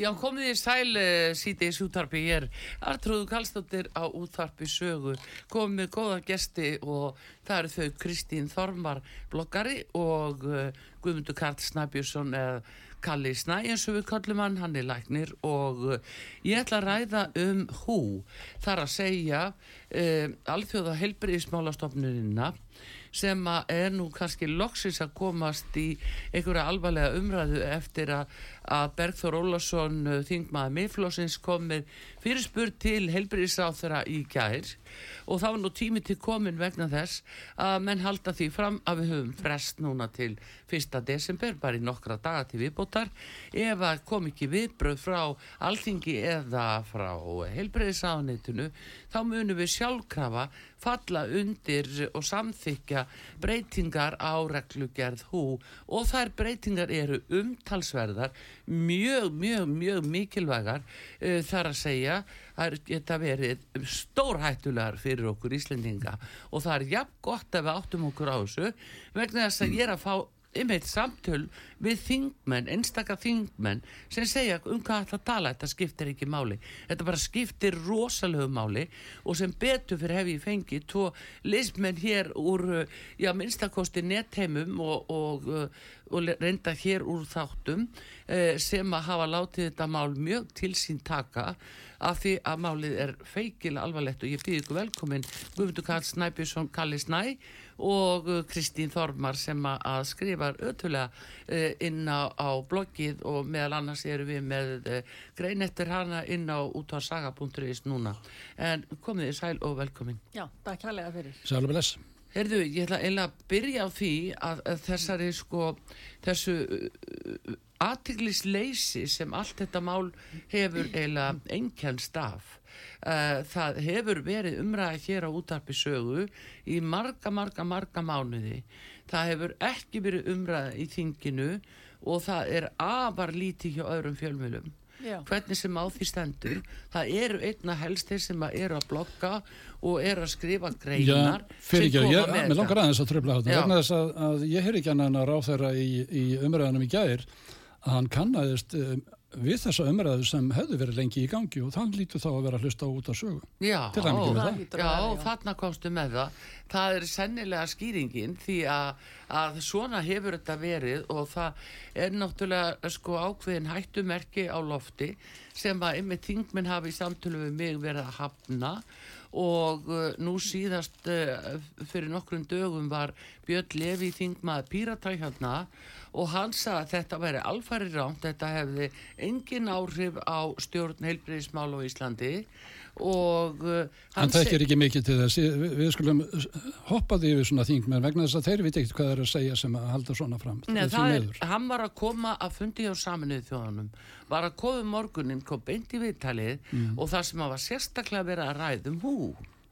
Já, komið í sæl uh, sítiðis útvarpi. Ég er Artrúðu Kallstóttir á útvarpi sögu. Komið með góða gesti og það eru þau Kristín Þormar bloggari og uh, Guðmundur Karl Snæbjörnsson eða Kalli Snæ eins og við kallum hann, hann er læknir og uh, ég ætla að ræða um hú. Þar að segja alþjóða helbriðismálastofnunina sem að er nú kannski loksins að komast í einhverja alvarlega umræðu eftir að, að Bergþór Ólason þingmaður miðflósins kom með fyrirspur til helbriðisáþara í gær og það var nú tími til komin vegna þess að menn halda því fram að við höfum frest núna til 1. desember, bara í nokkra daga til viðbótar ef að kom ekki viðbröð frá alþingi eða frá helbriðisáðanitinu þá munum við sjálfkrafa falla undir og samþykja breytingar á reglugerð hú og þær breytingar eru umtalsverðar mjög, mjög, mjög mikilvægar. Uh, þar að segja það geta verið stórhættulegar fyrir okkur Íslendinga. Og það er jafn gott að við áttum okkur á þessu vegna þess að ég er að fá einmitt samtöl við þingmenn, einstakar þingmenn sem segja um hvað ætla að tala, þetta skiptir ekki máli. Þetta bara skiptir rosalegu máli og sem betur fyrir hef ég fengið tvo listmenn hér úr já, minnstakosti nettheimum og, og, og reynda hér úr þáttum eh, sem að hafa látið þetta mál mjög til sín taka af því að málið er feikilega alvarlegt og ég býði ykkur velkomin Guðmundur Karl Snæbjörnsson, Kalli Snæ og uh, Kristín Þormar sem að skrifar ötulega uh, inn á, á bloggið og meðal annars erum við með uh, grein eftir hana inn á útvarsaga.is núna en komið þið sæl og velkomin Já, takk hérlega fyrir. Sælu bless. Herðu, ég ætla eiginlega að byrja á því að, að þessari sko þessu aðtiklisleysi sem allt þetta mál hefur eiginlega einkjænst af Uh, það hefur verið umræða hér á útarpi sögu í marga, marga, marga mánuði. Það hefur ekki verið umræða í þinginu og það er afar lítið hjá öðrum fjölmjölum. Já. Hvernig sem á því stendur, það eru einna helstir sem eru að blokka og eru að skrifa greinar Já, fyrir ekki, ég, með mér langar aðeins að tröfla þetta. Vegna þess að, að ég heyr ekki annan að ráð þeirra í, í umræðanum í gær að hann kannaðist um, við þessa umræðu sem hefðu verið lengi í gangi og þann lítur þá að vera að hlusta út að sögu. Já, með það. já, já. þarna komstu með það. Það er sennilega skýringin því að, að svona hefur þetta verið og það er náttúrulega sko ákveðin hættumerki á lofti sem að ymmið þingminn hafi í samtölu við mig verið að hafna og uh, nú síðast uh, fyrir nokkrum dögum var Björn Levi þingmað Píratæ hérna og hann sagði að þetta væri alfæri rámt, þetta hefði engin áhrif á stjórn heilbriðismál á Íslandi. og uh, Hann þekkir ekki mikið til þess. Við, við skulum hoppaði yfir svona þingmenn vegna þess að þeir veit ekkert hvað þeir að segja sem að halda svona fram. Nei, það er, hann var að koma að fundi á saminuð þjóðanum, var að koma um morgunin, kom beint í viðtalið Mm. og það sem að var sérstaklega verið að ræða um hú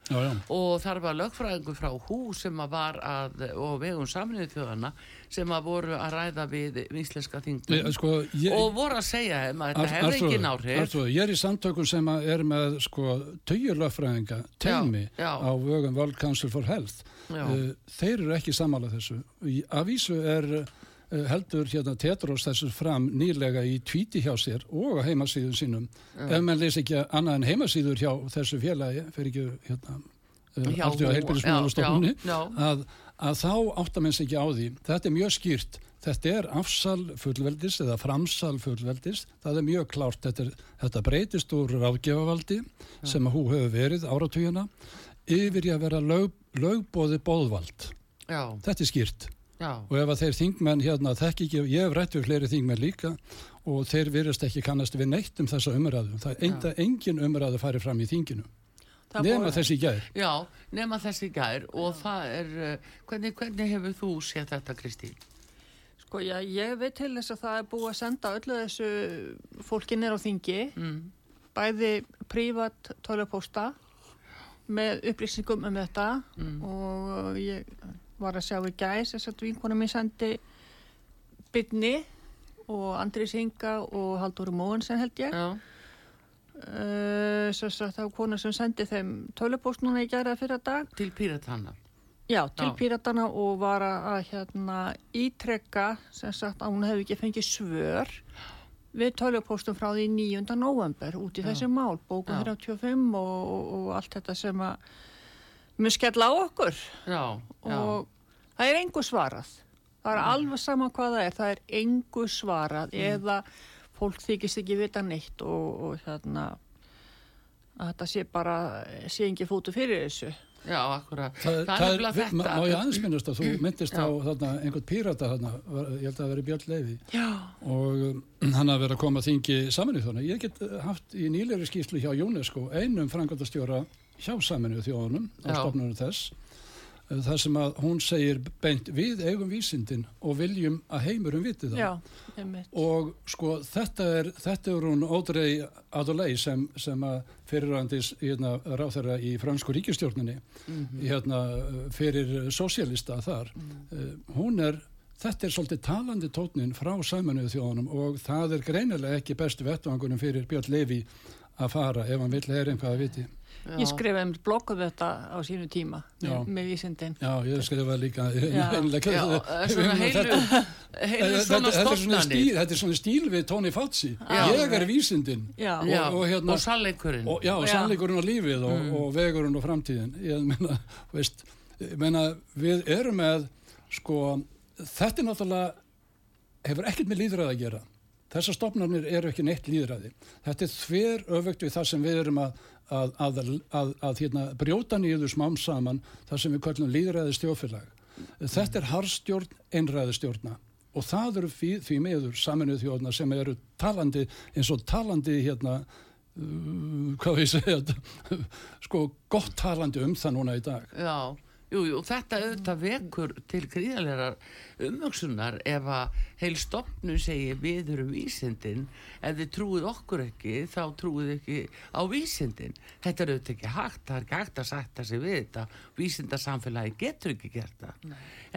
Já, já. og þar var lögfræðingur frá hú sem að var að, og vegum saminuð þjóðana sem að voru að ræða við íslenska þingum sko, og voru að segja þeim að þetta hefði ekki náhrif ég er í samtökum sem að er með sko tögjurlöffræðinga, teimi Já, já. á vögum World Council for Health. Já. Uh, þeir eru ekki sammála þessu. Í- Að vísu er uh, heldur hérna Tetros þessu fram nýlega í tvíti hjá sér og á heimasíðun sínum. Ef mann lesi ekki annað en heimasíður hjá þessu félagi, fyrir ekki hérna, Hjá- alltaf heilbyrðismálastofunni, já, já. að, að þá áttar menn sig ekki á því. Þetta er mjög skýrt. Þetta er afsal fullveldis eða framsal fullveldis. Það er mjög klárt. Þetta, er, þetta breytist úr ráðgefavaldi sem að hú hefur verið áratugina yfir í að vera lög, lögbóði bóðvald. Já, Þetta er skýrt. já, Og ef að þeir þingmenn hérna þekki ekki, ég hef rætt við fleiri þingmenn líka og þeir virðast ekki kannast við neitt um þessa umræðu. Það er engin umræðu farið fram í þinginu. Nema þessi gær. já, nema þessi gær og það er, uh, hvernig, hvernig hefur þú séð þetta Kristín? Sko, já, ég veit til þess að það er búið að senda öllu þessu fólki nýr á þingi, Mm. bæði prívat tölupósta með upplýsingum um þetta Mm. og ég var að sjá í gæs þess að vinkona mér sendi Byrni og Andris Inga og Haldur Móensen held ég. Já, Uh, var kona sem sendi þeim tölupóst núna í gæra fyrir dag. til Píratana. Já, til Já. píratana og var að, hérna, ítrekka sem sagt að hún hefði ekki fengið svör við tölvupóstum frá því 9. november út í Já. þessi mál, bókun Já. 35 og, og, og allt þetta sem að mun skella á okkur Já, og það er engu svarað. Það er alveg sama hvað það er, það er engu svarað eða fólk þykist ekki vita neitt og, og hérna að þetta sé bara, sé ekki fótu fyrir þessu. já, akkurat. Það, Það, er má þetta. má ég aðeins minnast að þú myndist á þarna, einhvern pírata þarna, var, ég held að það veri Björn Leifi Já. og um, hann að vera að koma að þingi saminuð þjóðana. Ég get uh, haft í nýleiri skýrslu hjá UNESCO einum frangandastjóra hjá saminuð þjóðanum á stofnunum þess þar sem að hún segir beint við eigum vísindin og viljum að heimurum viti það. Já. Og sko þetta er, þetta er hún Audrey Adolei sem, sem að fyrirrandis hérna, ráþæra í fransku ríkistjórninni Mhm. hérna, fyrir sósíalista þar. Uh, hún er, þetta er svolítið talandi tótnin frá sæmanuðu þjóðunum og það er greinilega ekki bestu vettvangunum fyrir Björn Levi að fara ef hann vill heyra einhvað að viti. Já. Ég skrifaði um blogg um þetta á sínu tíma Já. með, vísindin. Já, ég skrifa líka einlega, Já, svona heilu, heilu Þetta, svona þetta, svona stofnanir. stíl, þetta er svona stíl við Tony Fauci. Já. Ég er vísindin. Já, og- og hérna- og sannleikurinn. og, já, og sannleikurinn á lífið og, Mm. og vegurinn á framtíðin ég meina, veist, ég meina við erum með sko, þetta er náttúrulega hefur ekkert með líðræði að gera þessar stofnarnir eru ekki neitt líðræði þetta er þver öfugt við það sem við erum að, að, að, að, hérna, brjóta nýður smám saman það sem við kallum líðræði stjófélag þetta er harstjórn einræði stjórna og það eru því, því meður saminuð þjóðna sem eru talandi eins og talandi hérna uh, hvað við segja sko gott talandi um það núna í dag. Já, jú, jú, þetta auðvitað vekur til gríðalegar umvöksunar ef að heil stopnu segir við erum vísindin. Ef þið trúið okkur ekki þá trúið ekki á vísindin. Þetta er auðvitað ekki hægt, það er ekki hægt að sætta sig við þetta, vísindasamfélagi getur ekki gert það.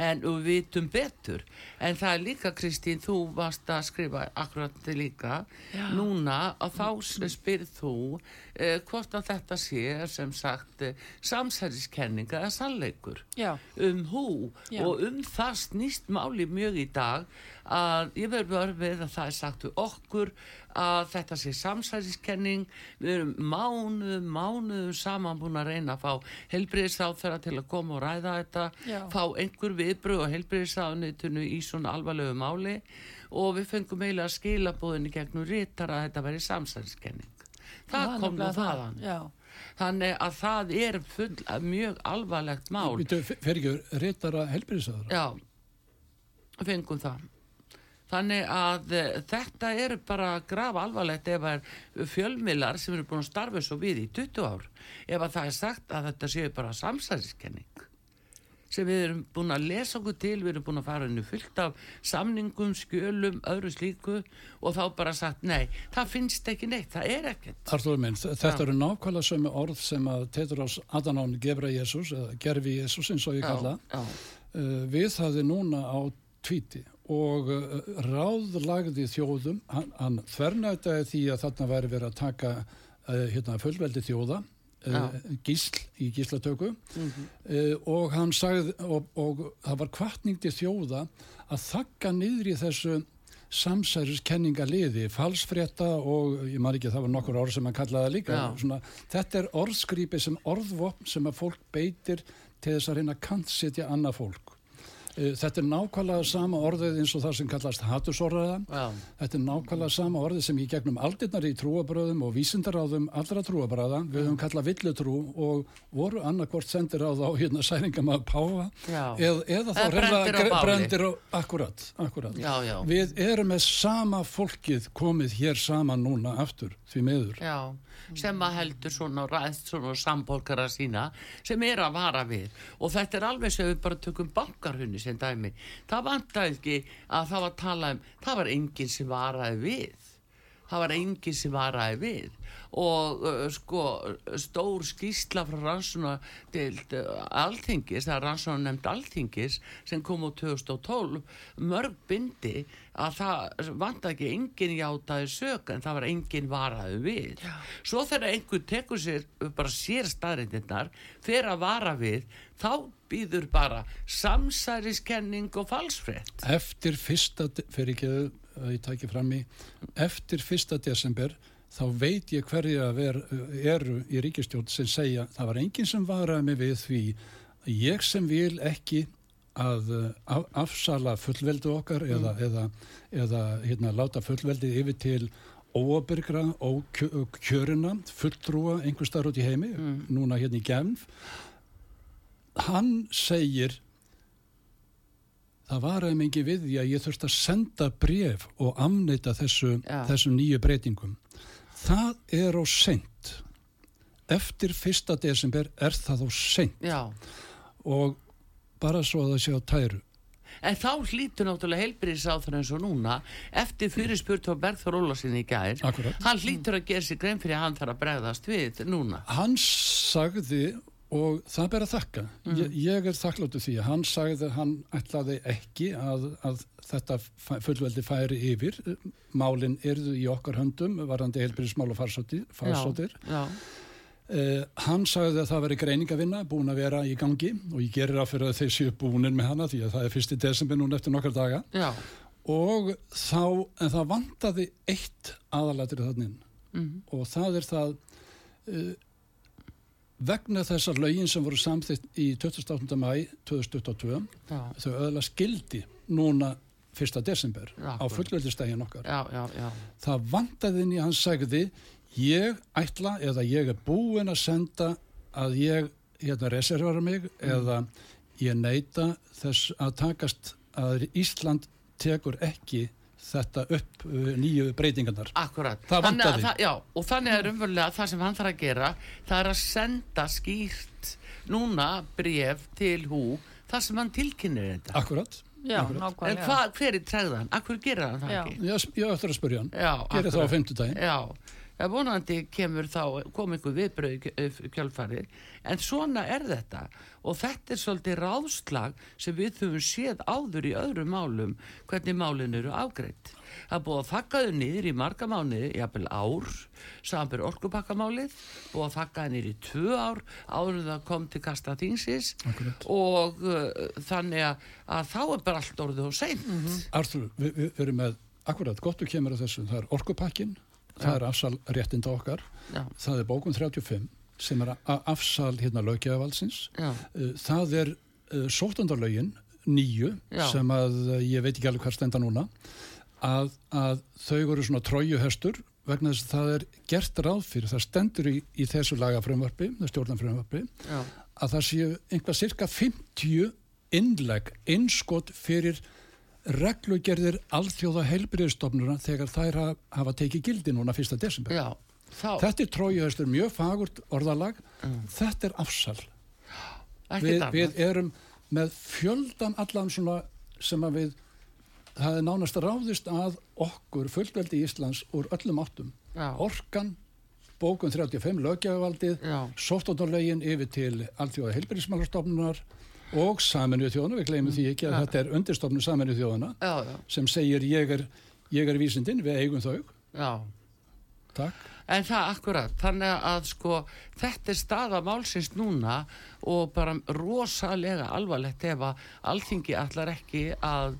En við vitum betur. En það er líka Kristín, þú varst að skrifa akkurat þig líka. Núna að þá spyrð þú eh, hvort að þetta sé sem sagt eh, samsæriskenninga eða sannleikur já, um hú. Já. og um það snýst máli mjög í dag að ég verður verið að það er sagt við okkur að þetta sé samsæriskenning. Við erum mánuðum, mánuðum saman búin að reyna að fá helbriðisáþara til að koma og ræða þetta Já. fá einhver viðbröð og helbriðisáðunitinu í svona alvarlegu máli. Og við fengum eiginlega skilabóðinni gegnum rítar að þetta veri samsæriskenning það kom nú þaðan. Já, þannig að það er full, mjög alvarlegt mál. Býtu, fer ekki reytara helbriðsaður Já, fengum það. Þannig að uh, þetta er bara graf alvarlegt ef það er fjölmilar sem eru búin að starfa svo við í 20 ár. Ef að það er sagt að þetta séu bara samsæðiskenning sem við erum búin að lesa okkur til, við erum búin að fara henni fullt af samningum, skjölum, öðru slíku og þá bara sagt, nei, það finnst ekki neitt, það er ekkert. Artur minn, þetta eru nákvæmlega sömu orð sem að Tetros Adanón gefra Jésús eða gerfi Jésús eins og ég kalla já, uh, við hafði núna á tvíti og uh, ráðlagði þjóðum, hann, hann þvernætaði því að þarna væri verið að taka uh, hérna, fullveldi þjóða uh, gísl í gíslatöku uh, og hann sagði og, og það var kvartning til þjóða að þakka niður í þessu samsæriskenninga liði, falsfrétta og ég maður ekki það var nokkur orð sem hann kallaði það líka. Svona, þetta er orðskrípi sem orðvopn sem að fólk beitir til þess að reyna að kantsetja annað fólk. Eh, Þetta er nákvæmlega sama orðið eins og það sem kallast hatursorðaða. Já. Þetta er nákvæmlega sama orðið sem í gegnum aldirnar í trúabröðum og vísindaráðum allra trúabröða. Við höfum kallað villutrú og voru annarkvort sendir á þá hérna sæningamaður páfa Já. eð, eða þá báli. brendir á, akkurat, akkurat. Já, já. Við erum með sama fólkið komið hér saman núna aftur því meður. Já, sem að heldur svona ræðst svona samborgara sína sem er að vara við og þetta er alveg sem við bara tökum bankarhunni sem dæmi. Það vantaði ekki að það var að tala um, það var enginn sem varaði við. Það var enginn sem varaði við. Og uh, sko stór skýsla frá rannsóna til uh, alþingis, það er rannsóna nefnd alþingis sem kom á 2012 mörg bindi að það vant ekki enginn játaði sök en það var enginn varaði við. Já. svo þegar einhver tekur sér bara sér staðrindinnar fyrir að vara við þá býður bara samsæriskenning og falsfrétt. Eftir fyrsta, fyrir ekki að ég tæki fram í, eftir fyrsta desember þá veit ég hverju að ver, eru í ríkistjórn sem segja það var enginn sem varaði mig við því. Ég sem vil ekki að af, afsala fullveldu okkar eða, eða, eða hérna, láta fullveldi yfir til óabyrgra og kjörina fulltrúa einhver starf út í heimi núna hérna í Genf. Hann segir það var aðeins mikið við því að ég þurfti að senda bref og afneita þessu, þessum nýju breytingum. Það er á seint. Eftir fyrsta desember er það á seint Já, og bara svo að það sé á tæru. en þá hlýtur náttúrulega heilbyrðisáþur eins og núna eftir fyrirspurt á Bergþór Ólasinni í gær Akkurat. hann hlýtur að gera sér grein fyrir að hann þarf að bregðast við núna Hann sagði og það ber að þakka. Ég, ég er þakkláttu því að hann sagði að hann ætlaði ekki að, að þetta fullveldi færi yfir. Málin erðu í okkar höndum varandi heilbyrðismál og farsóttir. Uh, hann sagði að það veri greiningavinna búin að vera í gangi og ég gerir af fyrir að þeir séu búinir með hana því að það er fyrsti desember núna eftir nokkar daga já, og þá, en það vantaði eitt aðalættir þannig Mhm. og það er það uh, vegna þessar lögin sem voru samþýtt í 28. mæ 2022 já, þau öðla skildi núna 1. desember Já, á fullveldistægin okkar já, já, já. það vantaði inn í hann sagði ég ætla eða ég er búinn að senda að ég hérna reservara mig eða ég neita þess að takast að Ísland tekur ekki þetta upp uh, nýju breytingarnar. Akkurat. Það Þannig að það- Já, og þannig er umverulega það sem hann þarf að gera, það er að senda skýrt núna bref til hú, þar sem hann tilkynir þetta. Akkurat. Já, En nákvæmlega. hva, hver er tregðan? Akkur gerir hann það Já. ekki? Ég, ég ætla að spyrja hann. Já, Gerir það á akkurat. fimmtudaginn. Já, vonandi kemur þá, kom einhver viðbröð í kj- eh, en svona er þetta. Og þetta er svolítið ráðslag sem við höfum séð áður í öðrum málum, hvernig málin eru afgreitt. Það búið að þakka þau niður í marga mánuði, jafnvel ár, samanbyrð orkupakkamálið, búið að þakka þau niður í tvö ár, áður en það kom til kasta þingsis og uh, þannig að, að þá er bara allt orðið og seint. Artur, við, við erum með, akkurat, gott þú kemur að þessu, það er orkupakkin, það er afsal réttinda okkar, Já, það er bókun 35 sem er afsal hérna löggefavaldsins, já, Uh, það er uh, sóttandarlögin nýju sem að uh, ég veit ekki alveg hvað stenda núna að, að þau eru svona trójuhestur vegna þess að það er gert ráð fyrir, það stendur í, í þessu lagafrömmvarpi, stjórnarfrömmvarpi já, að það séu einhvað cirka 50 innleg, innskot fyrir reglugerðir alþjóða heilbriðstofnuna þegar þær ha- hafa tekið gildi núna 1. desember. já. Þá, Þetta er trójuhestur, mjög fagurt orðalag, þetta er afsal við, við erum með fjöldan allan svona sem að við það er nánast ráðist að okkur fullveldi Íslands úr öllum áttum Já. orkan, bókun 35 lögjafaldið, Já. sóttóttarlegin yfir til allþjóða heilbyrðismálastofnunar og saminuð þjóðuna, við gleymum því ekki að þetta er undirstofnun saminuð þjóðuna já, já, sem segir ég er, ég er vísindin, við eigum þau. En það akkurat, þannig að sko þetta er staða málsins núna og bara rosalega alvarlegt ef að alþingi allar ekki að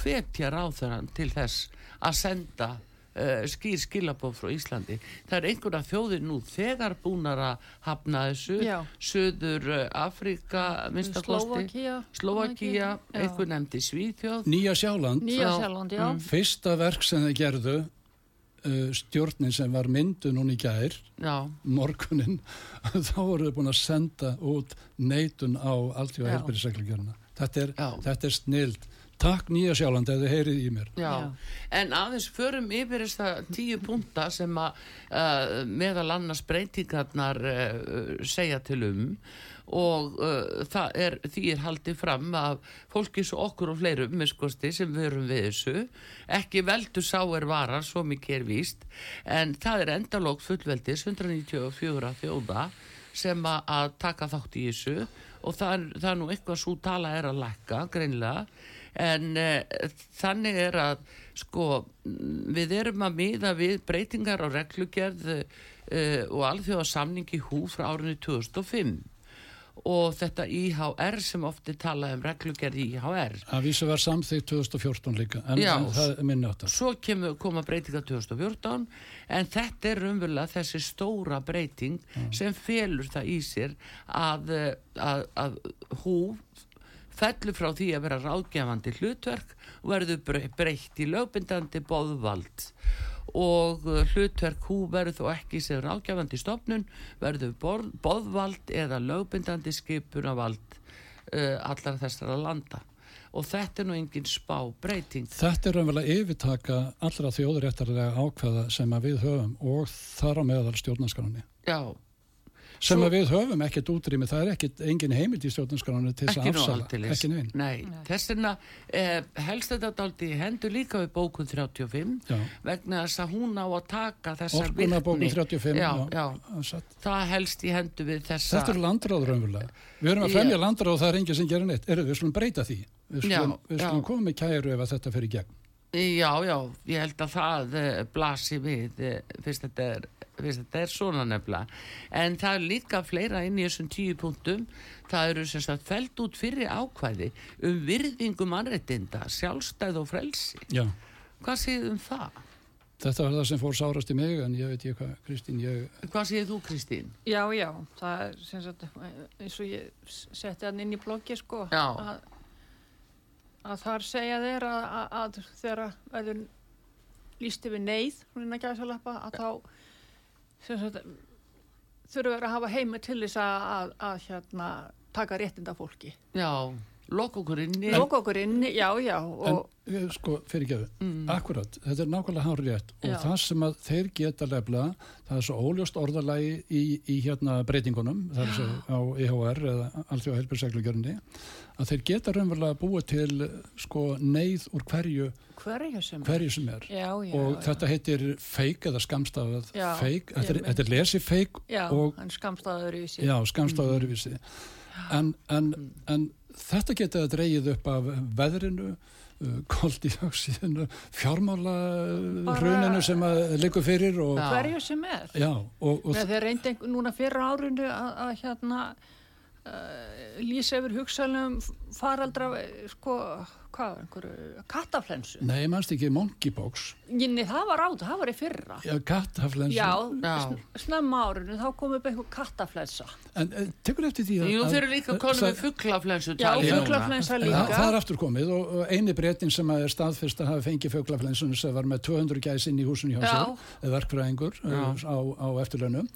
hvetja ráþurann til þess að senda uh, skýr skilabóð frá Íslandi. Það er einhverja þjóðir nú þegar búnar að hafna þessu, Já. Suður uh, Afrika, minnstakosti, Já. einhver nefndi Svíþjóð. Nýja Sjáland, Nýja Já. Sjálfland, já. fyrsta verk sem þið gerðu, uh, stjórnin sem var myndu núna í gær, Já, morgunin, þá voru þið búin að senda út neitun á alltjóða Já. helbærisreglugjörna. Þetta er, Já. þetta er snild. Takk Nýja Sjáland ef þið heyrið í mér. Já. Já. en aðeins förum yfir þessa tíu punta sem að uh, meðal annars breytingarnar uh, segja til um og uh, það er, því er haldið fram að fólki svo okkur og fleirum miskosti sem við erum við þessu ekki veldu sáir varar, svo mikið er víst en það er endalók fullveldis 194 þjóða sem að, að taka þátt í þessu og það er, það er nú eitthvað svo tala er að lækka greinlega en uh, þannig er að sko mm, við erum að miða við breytingar á reglugerð uh, og alþjóða samningi hú frá árinu 2005 og þetta IHR sem ofti tala um reglugerð IHR Að vísu var samþýtt 2014 líka, en, Já. en það minni áttar. svo kemur, koma breytinga 2014 en þetta er umverulega þessi stóra breyting sem felur það í sér að, eh, að, að hú fellur frá því að vera ráðgefandi hlutverk og verður bre- breytt í lögbindandi boðvald. Og uh, hlutverk hú verður þó ekki sem ráðgefandi stofnun verður borð, boðvald eða lögbindandi skipunavald uh, allar þessara landa. Og þetta er nú engin spá breyting. Þetta er raunverulega yfirtaka allra þjóðuréttarlega ákveða sem að við höfum og þar á meðal stjórnarskráni. Já, Sem Svo- við höfum ekkert útrými, það er ekkert engin heimild í stjórnarskráni til þess að afsala. Ekki neinn. Nei, þess vegna eh, helst þetta daldi hendur líka við bókun 35 Já. vegna þess að hún á að taka þessa Orkuna bókun virkni. 35. Já, já. það helst í hendur við þessa Þetta er landráð raunverulega. Við erum að fremja landráð og það er enginn sem gerir neitt. Eru, við skulum breyta því. Við skulum, Já, við skulum já. koma með kæru ef að þetta fer í gegn. Já, já, ég held að það uh, blasi við uh, fyrst, þetta er, fyrst þetta er svona nefnilega en það er líka fleira inn í þessum tíu punktum það eru sem sagt feld út fyrir ákvæði um virðingu mannréttinda sjálfstæð og frelsi Já. hvað séð um það? Þetta var það sem fór sárast í mig en ég veit ég hvað, Kristín, ég... Hvað séð þú Kristín? Já, já, það er sem sagt, eins og ég setti hann inn í bloggi sko, Já. að, að þar segja þeir að, að, að þegar verður líst yfir neyð, lappa, að þá verið að hafa heima til þess að, að, að hérna, taka réttinda fólki. Já, lokk okkur inni Lóka okkur inn, já, já, og En eh, sko, fyrir gefu, Mm. akkurat, þetta er nákvæmlega hár rétt og Já. það sem að þeir geta lefla, það er svo óljóst orðalagi í, í hérna breytingunum, það er svo á EHR eða alþjóða helbilseglugjörni, að þeir geta raunverulega búið til sko neyð úr hverju, hverju sem hverju sem er. Já, já, og já. þetta heitir fake eða skamstafað fake, þetta er, þetta er lesi fake Já, og hann skamstaður í sig. já, skamstafað Mm. öðruvísi en, en, en þetta geta það dreigið upp af veðrinu uh, koldíóksíðinu fjármála Bara- hruninu sem að liggur fyrir og. Hverju sem er. já, og, og þeir reyndi núna fyrra árinu að, að hérna lýsa yfir hugsalum faraldra, eh, sko, hvað, einhverju kattaflensu. nei, mannst ekki monkeypox Nei, það var átt, það var í fyrra. já, kattaflensu Já, Já. sn- snemma árinu, þá kom upp einhver kattaflensa. en uh, tekur eftir því að Jú, þeir eru líka konum með fugglaflensu Já, núna. fuglaflensa Það, líka. það er aftur komið og, og eini breytin sem að er staðfyrst að hafa fengið föglaflensunum sem var með 200 gæs inn í húsinu hjá Já. sér, eða verkfræðingur uh, á, á eftirlaunum.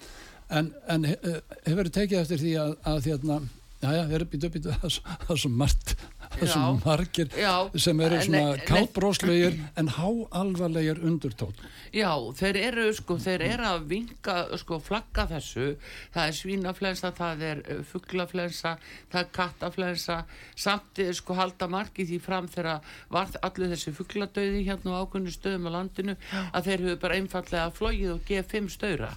En, en uh, hefur tekið eftir því að, að hérna, já, já, er býtu, býtu, það er svo- margt, það er svo margir Já, sem eru en- svona kátbróslegir en háalvarlegir undurtótt. Já, þeir eru sko, þeir eru að vinka, sko, flagga þessu. Það er svínaflensa, það er uh, fugglaflensa, það er kattaflensa. Samt, eh, sko, halda marki því fram þegar var allir þessi fuggladauði hérna á ákveðnu stöðum á landinu að þeir hefur bara einfallega flogið og gefið fimm stöðra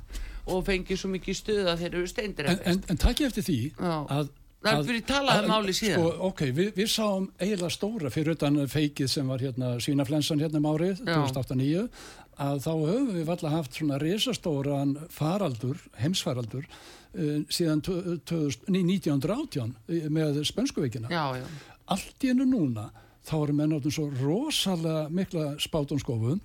og fengið svo mikið stöð að þeir eru steindir En, en, en takk eftir því Já. að Það er fyrir talað um máli síðan. Sko, ok, við, við sáum eiginlega stóra fyrir utan feikið sem var hérna svínaflensan hérna um árið, Já. 2008-2009, að þá höfum við alltaf haft svona risastóran faraldur, heimsfaraldur uh, síðan 2000, nei, 1918 eh, með spönskuveikina. Já, já. Allt í hennu núna þá eru menn áttum svo rosalega mikla spátumskofu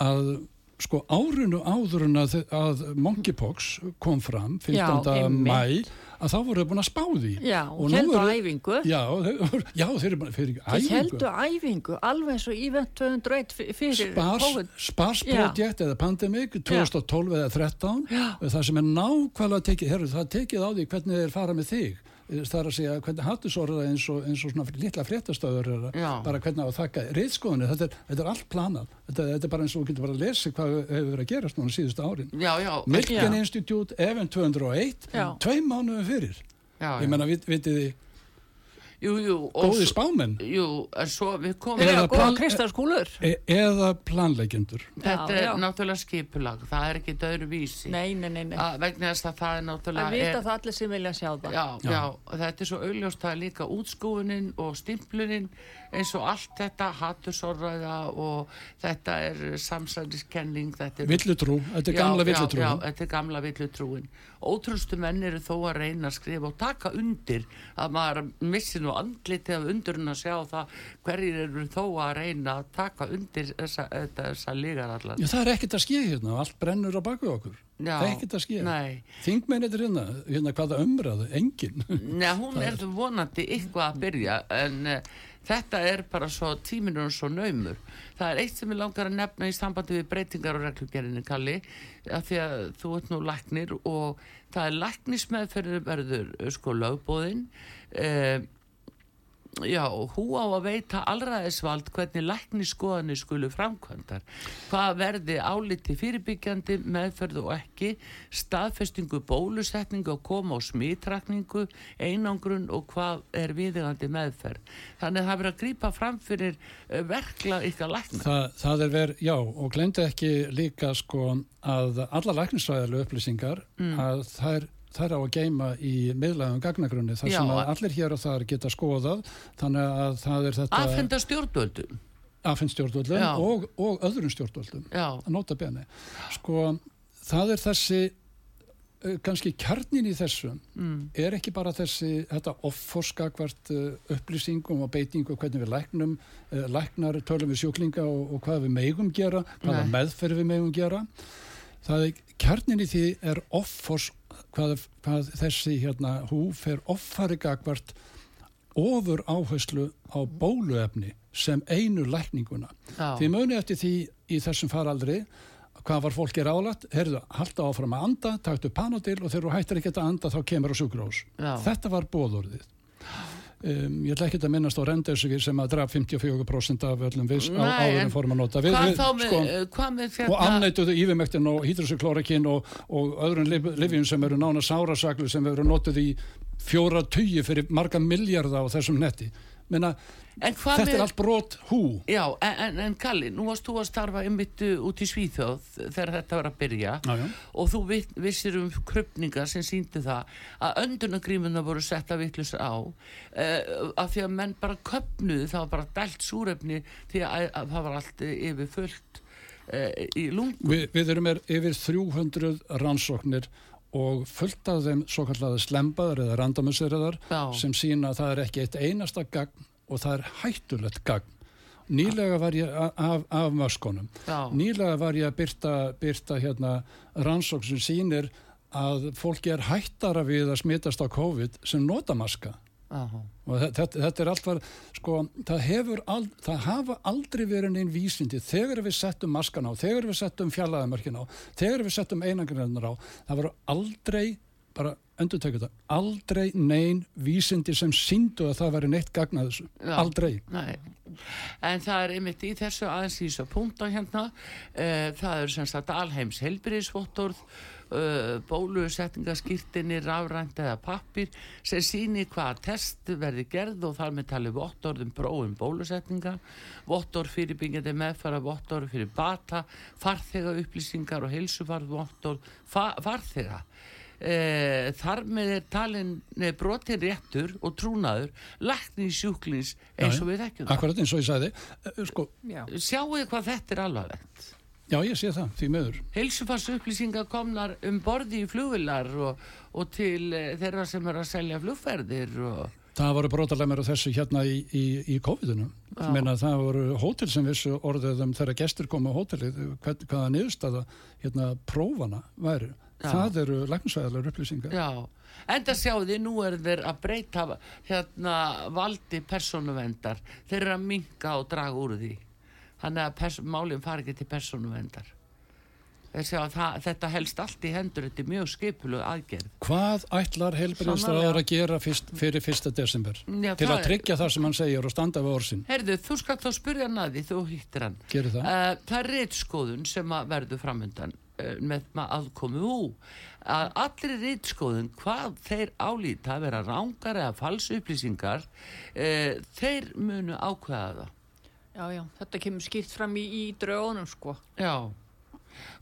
að sko árinu áður en að, að monkeypox kom fram 15. Já, einmitt. mæ að þá voru búin að spá því Já, Og heldur eru- æfingu. já, þeir, já, þeir eru fyrir Þeir æfingu heldur æfingu alveg eins og Event 201 f- fyrir COVID. Spars Project eða Pandemic 2012 eða 13 það sem er nákvæmlega tekið herru, það tekið á því hvernig þeir fara með þig það er að segja hvernig hattusorða eins og, eins og svona litla fréttastöður er bara hvernig á að þakka reyðskoðinu, þetta, þetta er allt planað þetta, þetta er bara eins og þú getur bara að lesa hvað hefur verið að gerast núna síðustu árin. Milken. Institute, Event 201 Já. tveim mánuðum fyrir Já, ég menna, vit, vitið þið, Jú, jú. góði spámenn Jú, en svo við komum... Eða plan- e eða planleikjendur Þetta Já, er já. náttúrulega skipulag, það er ekki döðru vísi. Nei, nei, nei, nei. Að, vegna þess að það er náttúrulega... Það vita er- það allir sem vilja sjá það. Já, Já. já, þetta er svo augljóst það er líka útskúfunin og stimplunin eins og allt þetta hattusorræða og þetta er samsæliskenning, þetta er villutrú, þetta er gamla villutrú Já, já, þetta er gamla villutrúin. Ótrústu menn eru þó að reyna að skrifa og taka undir að maður missi nú andliti af undurinn að sjá það hverjir eru þó að reyna að taka undir þessa, þessa lígar allar. Já, það er ekkert að skýja hérna, allt brennur á baku okkur. Já, það er ekkert að skýja. nei. Þingmennir hérna, hérna hvaða umræðu, engin. Nei, hún er þú vonandi eitthvað að byrja en uh, þetta er bara svo tíminur og svo naumur. Það er eitt sem ég langar að nefna í sambandi við breytingar og reglugerinni, Kalli, af því að þú ert nú læknir og það er læknismeðferður verður uh, sko lögbóðin. Uh, Já, hú á að veita allraðisvald hvernig lækniskoðanir skulu framkvæmdar. Hvað verði áliti fyrirbyggjandi, meðferð og ekki, staðfestingu bólusetningu og koma á smitrakningu, einangrun og hvað er viðegandi meðferð. Þannig að það verður að grípa fram fyrir eh, verkla ykkar lækna. Það, það er verið, já, og glemdi ekki líka sko að alla læknisfræðilega upplýsingar Mm. að það er Er á að geima í miðlægum gagnagrunni þar sem að allir hér og þar geta skoðað. Þannig að það er þetta Aðfenda stjórnvöldum. afhengt stjórnvöldum og, og öðrum stjórnvöldum að nota beni sko það er þessi eh, kannski kjarnin í þessu mm, er ekki bara þessi þetta offorskakvart uh, upplýsingum og beitingu hvernig við læknum uh, læknar tölum við sjúklinga og, og hvað við megum gera, hvaða meðferð við megum gera. Það er kjarnin í því er offors hvað, hvað þessi hérna hú fer offari gagvart ofur áherslu á bóluefni sem einu lækninguna já, Því muni eftir því í þessum faraldri hvað var fólki ráðlagt, heyrðu, halda áfram að anda, taktu panodil og þegar þú hættir ekki að anda þá kemur á já. Þetta var bóðorðið. Um, ég ætla ekki að minnast á rendesugir sem að draf 54% af öllum viss á Nei, áður en en fórum að nota. Við, við, með, sko, með og hérna... afneituðu ífumektin og hydroxyklórakin og, og öðrun livjum sem eru nána sárasaklu sem eru notuð í fjóra tugi fyrir marga miljardar á þessum netti. Menna, þetta er allt brot hú. Já, en, en, en Kalli, nú varst þú að starfa einmitt uh, út í Svíþjóð þegar þetta var að byrja Já, já. og þú vi- vissir um krupningar sem síndu það að öndunagrímuna voru setta vittlust á uh, af því að menn bara köpnuðu, það var bara dælt súrefni því að, að það var allt eh, yfir fullt uh, í lungum. Vi, við erum er yfir 300 rannsóknir og fullt af þeim svo kallaði slembaðar eða randomisseriðar Já. sem sína að það er ekki eitt einasta gagn og það er hættulegt gagn. Nýlega var ég af, af möskunum. Já. Nýlega var ég að byrta, byrta hérna rannsókn sem sýnir að fólki er hættara við að smitast á COVID sem nota maska. Aha. og þe- þetta, þetta er allt var sko, það hefur ald, það hafa aldrei verið neinn vísindi þegar við settum maskan á, þegar við settum fjallaðamörkin á, þegar við settum einangrinnar á, það voru aldrei bara endur tekið þetta, aldrei neinn vísindi sem síndu að það væri neitt gagnað þessu, Já. aldrei. Nei, en það er einmitt í þessu aðeins í þessu punkta hérna. Uh, það eru sem sagt alheims helbriðsvottorð uh, bólusetningaskýrtinni rafrænt eða pappir sem síni hvaða test verði gerð og þar með talið vottorð um prófum bólusetninga vottorð fyrir byggjandi meðfara vottorð fyrir bata farþega upplýsingar og heilsufarð vottorð fa farþega e, þar með er talin brotin réttur og trúnaður lækni sjúklins eins og við þekkjum það. akkurat eins og ég sagði, Eh, sko Já. Sjáu þið hvað þetta er alvarlegt? Já, ég sé það, því meður. Heilsufarsupplýsingar upplýsingar komnar um borði í flugvilar og, og til eh, þeirra sem er að selja flugferðir og Það voru brotalemur á þessu hérna í, í, í COVID-inu. Já. Meina, það voru hótel sem vissu orðið um þegar gestur kom á hótelið, hvað, hvaða niðurstaða hérna, prófana væri. Já. Það eru læknisvæðalega upplýsingar. Já, enda því nú er þeir að breyta hérna valdi persónuvendar þeir eru að minka og draga úr því þannig að pers- málin fari ekki til persónuvendar þeir sjá að það, þetta helst allt í hendur þetta er mjög skipulug aðgerð Hvað ætlar heilbyrðinstráður að gera fyrst, fyrir 1. desember? Já, Til að tryggja það sem hann segir og standa við orsin. Herðu, þú skal þá spyrja hann að því, þú hittir hann Gerir það? Uh, það er reitskoðun sem verður framöndan með maður aðkomu ú. Að allri reitskoðun hvað þeir álíta að vera rángar eða falsu upplýsingar uh, þeir munu ákveða það. Já, já, þetta kemur skýrt fram í, í draugunum sko. já.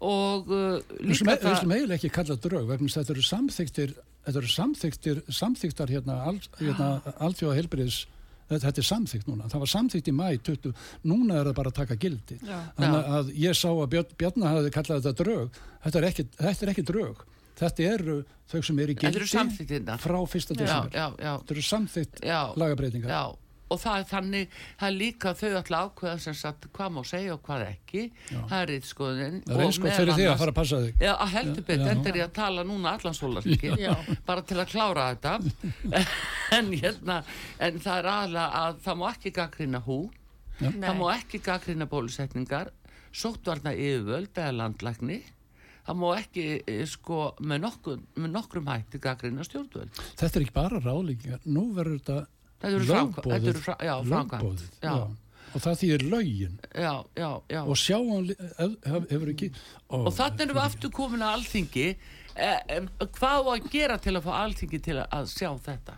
Og uh, Við líka slum það eiginlega ekki kalla drög vegna þess að þetta eru samþyktir þetta eru samþyktir, samþyktar hérna, al, hérna alþjóða heilbyrðis þetta, þetta er samþykt núna, það var samþykt í mæ 20, núna er það bara að taka gildi. Já. þannig að ég sá að Björn, Bjarnar hafði kallað þetta drög. Þetta er ekki, þetta er ekki drög. Þetta eru þau sem eru í gildi frá fyrsta já, desember. já, já, þetta eru samþykt já, lagabreitingar já og það er þannig, það er líka þau ætla að ákveða sem sagt hvað má segja og hvað ekki það er reitskoðun það er og fyrir því að fara að passa þig Já, að heldur Já, betur, já. þetta er ég að tala núna allan sólarsingi, Já. bara til að klára þetta en hérna en það er aðlega að það má ekki gaggrina hú, Já. það má ekki gaggrina bólusetningar sóttvarna yfirvöld eða landlækni það má ekki eh, sko með, nokkur, með nokkrum hætti gaggrina stjórnvöld þetta er ekki bara ráðlíkingar, nú verður þetta þetta eru já, framkvæmt lögbóðið, já, og það þýðir lögin. Já, já, já. og sjáum li- ef, ef, hefur ekki ó, og þannig erum við aftur komin að alþingi. Eh, eh, hvað á að gera til að fá alþingi til að sjá þetta?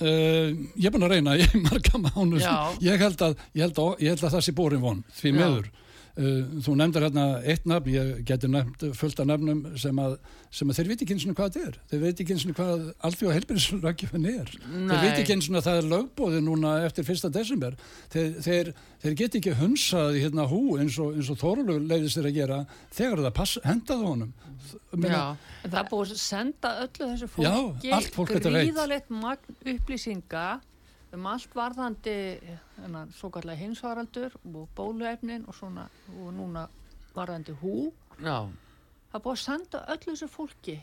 Uh, ég er búin að reyna í marga mánu Já. ég held að, ég held að, ég held að það sé bórin von því Já. meður uh, þú nefndir hérna eitt nafn ég geti nefnt fullt af nafnum sem að, sem að þeir veit ekki eins og hvað þetta er. Þeir veit ekki eins og hvað alþjóða helbærislögjum er. Þeir Nei. veit ekki eins og að það er lögbóði núna eftir fyrsta desember. Þeir, þeir, þeir get ekki hunsað hérna hú eins og, eins og Þorlug leiðist þeir að gera þegar það pass, hendaði honum. Meina, já, það er búið að senda öllu þessu Já, fólki allt fólk gríðalegt magn upplýsinga um allt varðandi þennan svo kallega hinsvaraldur og bóluefnin og svona og núna varðandi hú. já Það er búið að senda öllu þessu fólki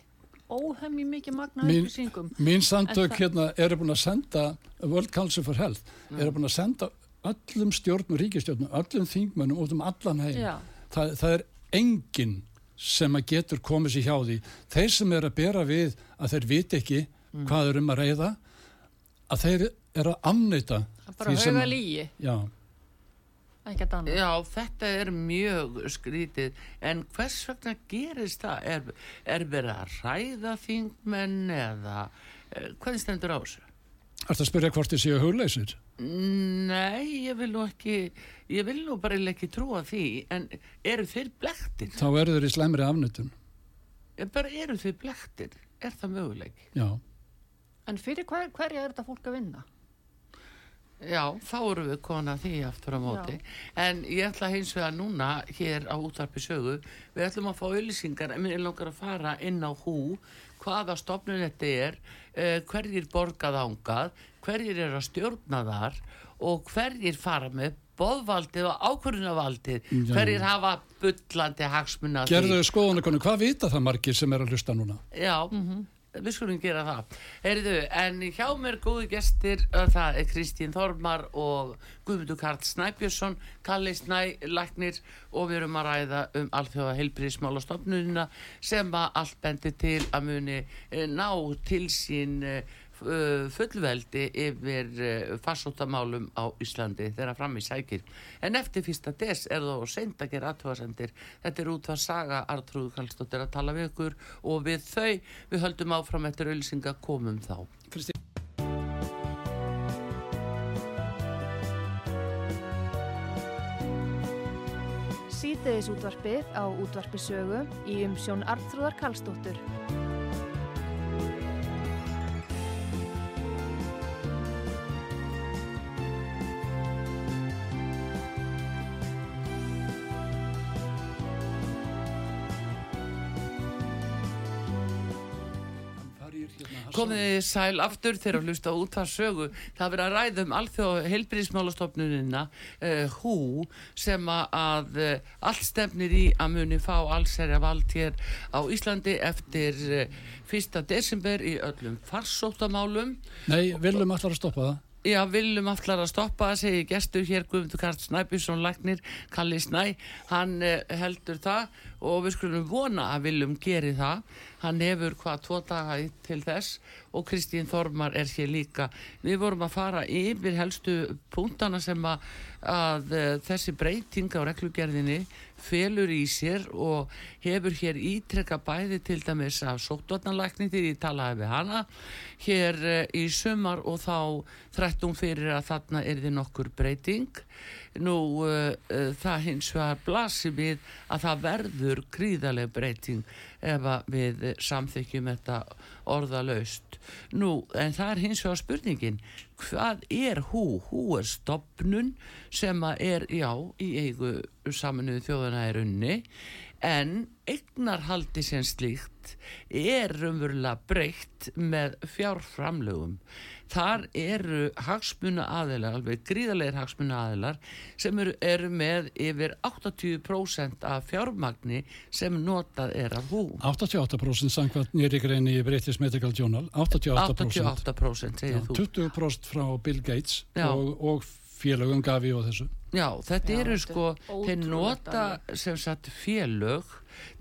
óhemmi mikið magna upplýsingum. Mín samtök hérna eru búin að senda World Council for Health eru búin að senda öllum stjórnum, ríkistjórnum, öllum þingmönnum út um allan heim. Já. Það, er enginn sem að getur komið sér hjá því. Þeir sem eru að bera við að þeir viti ekki hvað er um að reyða, að þeir eru að Það er bara hauga lígi, Já, ekkert annað. Já, þetta er mjög skrítið, en hvers vegna gerist það? Er, er verið að ræða þingmenn eða eh, hvernig stendur á þessu? Ertu að spyrja hvort þið séu hugleysir? Nei, ég vil nú ekki, ég vil nú bara ekki trúa því, en eru þeir blektir? Þá eru þeir í slemri afnöytun. Eh, Bara eru þeir blektir? Er það möguleik? Já. En fyrir hver, hverja er þetta fólk að vinna? Já, þá erum við komin að því aftur á móti. En ég ætla hins vegar núna hér á útvarpi sögu, við ætlum að fá auðlýsingar, en mér er langar að fara inn á hú, hvaða stofnun þetta er, uh, hverjir borgað ángað, hverjir eru að stjórna þar og hverjir fara með boðvaldið og ákvörðunavaldið, Já. hverjir hafa bullandi hagsmuna af því. Gerðu skoðunarkonu, hvað vita það margir sem er að hlusta núna? Já, við skulum gera það. Heyrðu, en hjá mér góðu gestir, það er Kristín Þormar og Guðmundur Karl Snæbjörnsson, Kalli Snæ, Læknir og við erum að ræða um alþjóða heilbríðismála stofnunina sem að allt bendir til að muni eh, ná til sín eh, fullveldi yfir uh, farsóttamálum á Íslandi þegar fram í sækir. En eftir fyrsta des er og seint að gera aðtöðasendir. Þetta er út að saga Artrúðu Kallstóttir að tala við ykkur og við þau við höldum áfram eftir auðlýsinga komum þá. Kristín. Síðdeðis útvarpið á útvarpi sögu í umsjón Arnþróðar Karlsdóttur. Komið þið sæl aftur þegar að hlusta út að sögu það verið að ræða um alþjóð heilbríðismálastofnunina uh, hú sem að uh, allt stefnir í að muni fá allserja vald hér á Íslandi eftir uh, 1. desember í öllum farsóttamálum Nei, viljum allar að stoppa það. Já, viljum allar að stoppa, segi gestur hér Guðmundur Karl Snæbjörnsson Læknir, Kalli Snæ, hann uh, heldur það og við skulum vona að viljum geri það. Hann hefur hvað tvo daga til þess og Kristín Þormar er hér líka. Við vorum að fara yfir helstu punktana sem að, að uh, þessi breyting á reglugerðinni felur í sér og hefur hér ítrekka bæði til dæmis af sóttvarnalækni þegar ég talaði við hana hér uh, í sumar og þá þrættum fyrir að þarna er þið nokkur breyting. Nú uh, uh, það hins vegar blasir við að það verður gríðarlega breyting ef við samþykjum þetta orðalaust. Nú, en það er hins vegar spurningin, hvað er hú? Hú er stopnun sem er, já, í eigu saminuðu þjóðana er unni, en eignarhaldi sem slíkt er umverulega breytt með fjárframlögum. Þar eru hagsmuna aðilar, alveg gríðarlegar hagsmuna aðilar sem eru, eru með yfir 80% af fjármagni sem notað er af hú. 88% samkvæmt nýri greini í British Medical Journal. 88%. 88% segir Já, þú. 20% frá Bill Gates Já. og, og félögum Gavi og þessu. Já, þetta Já, eru sko, þeir nota sem sagt félög,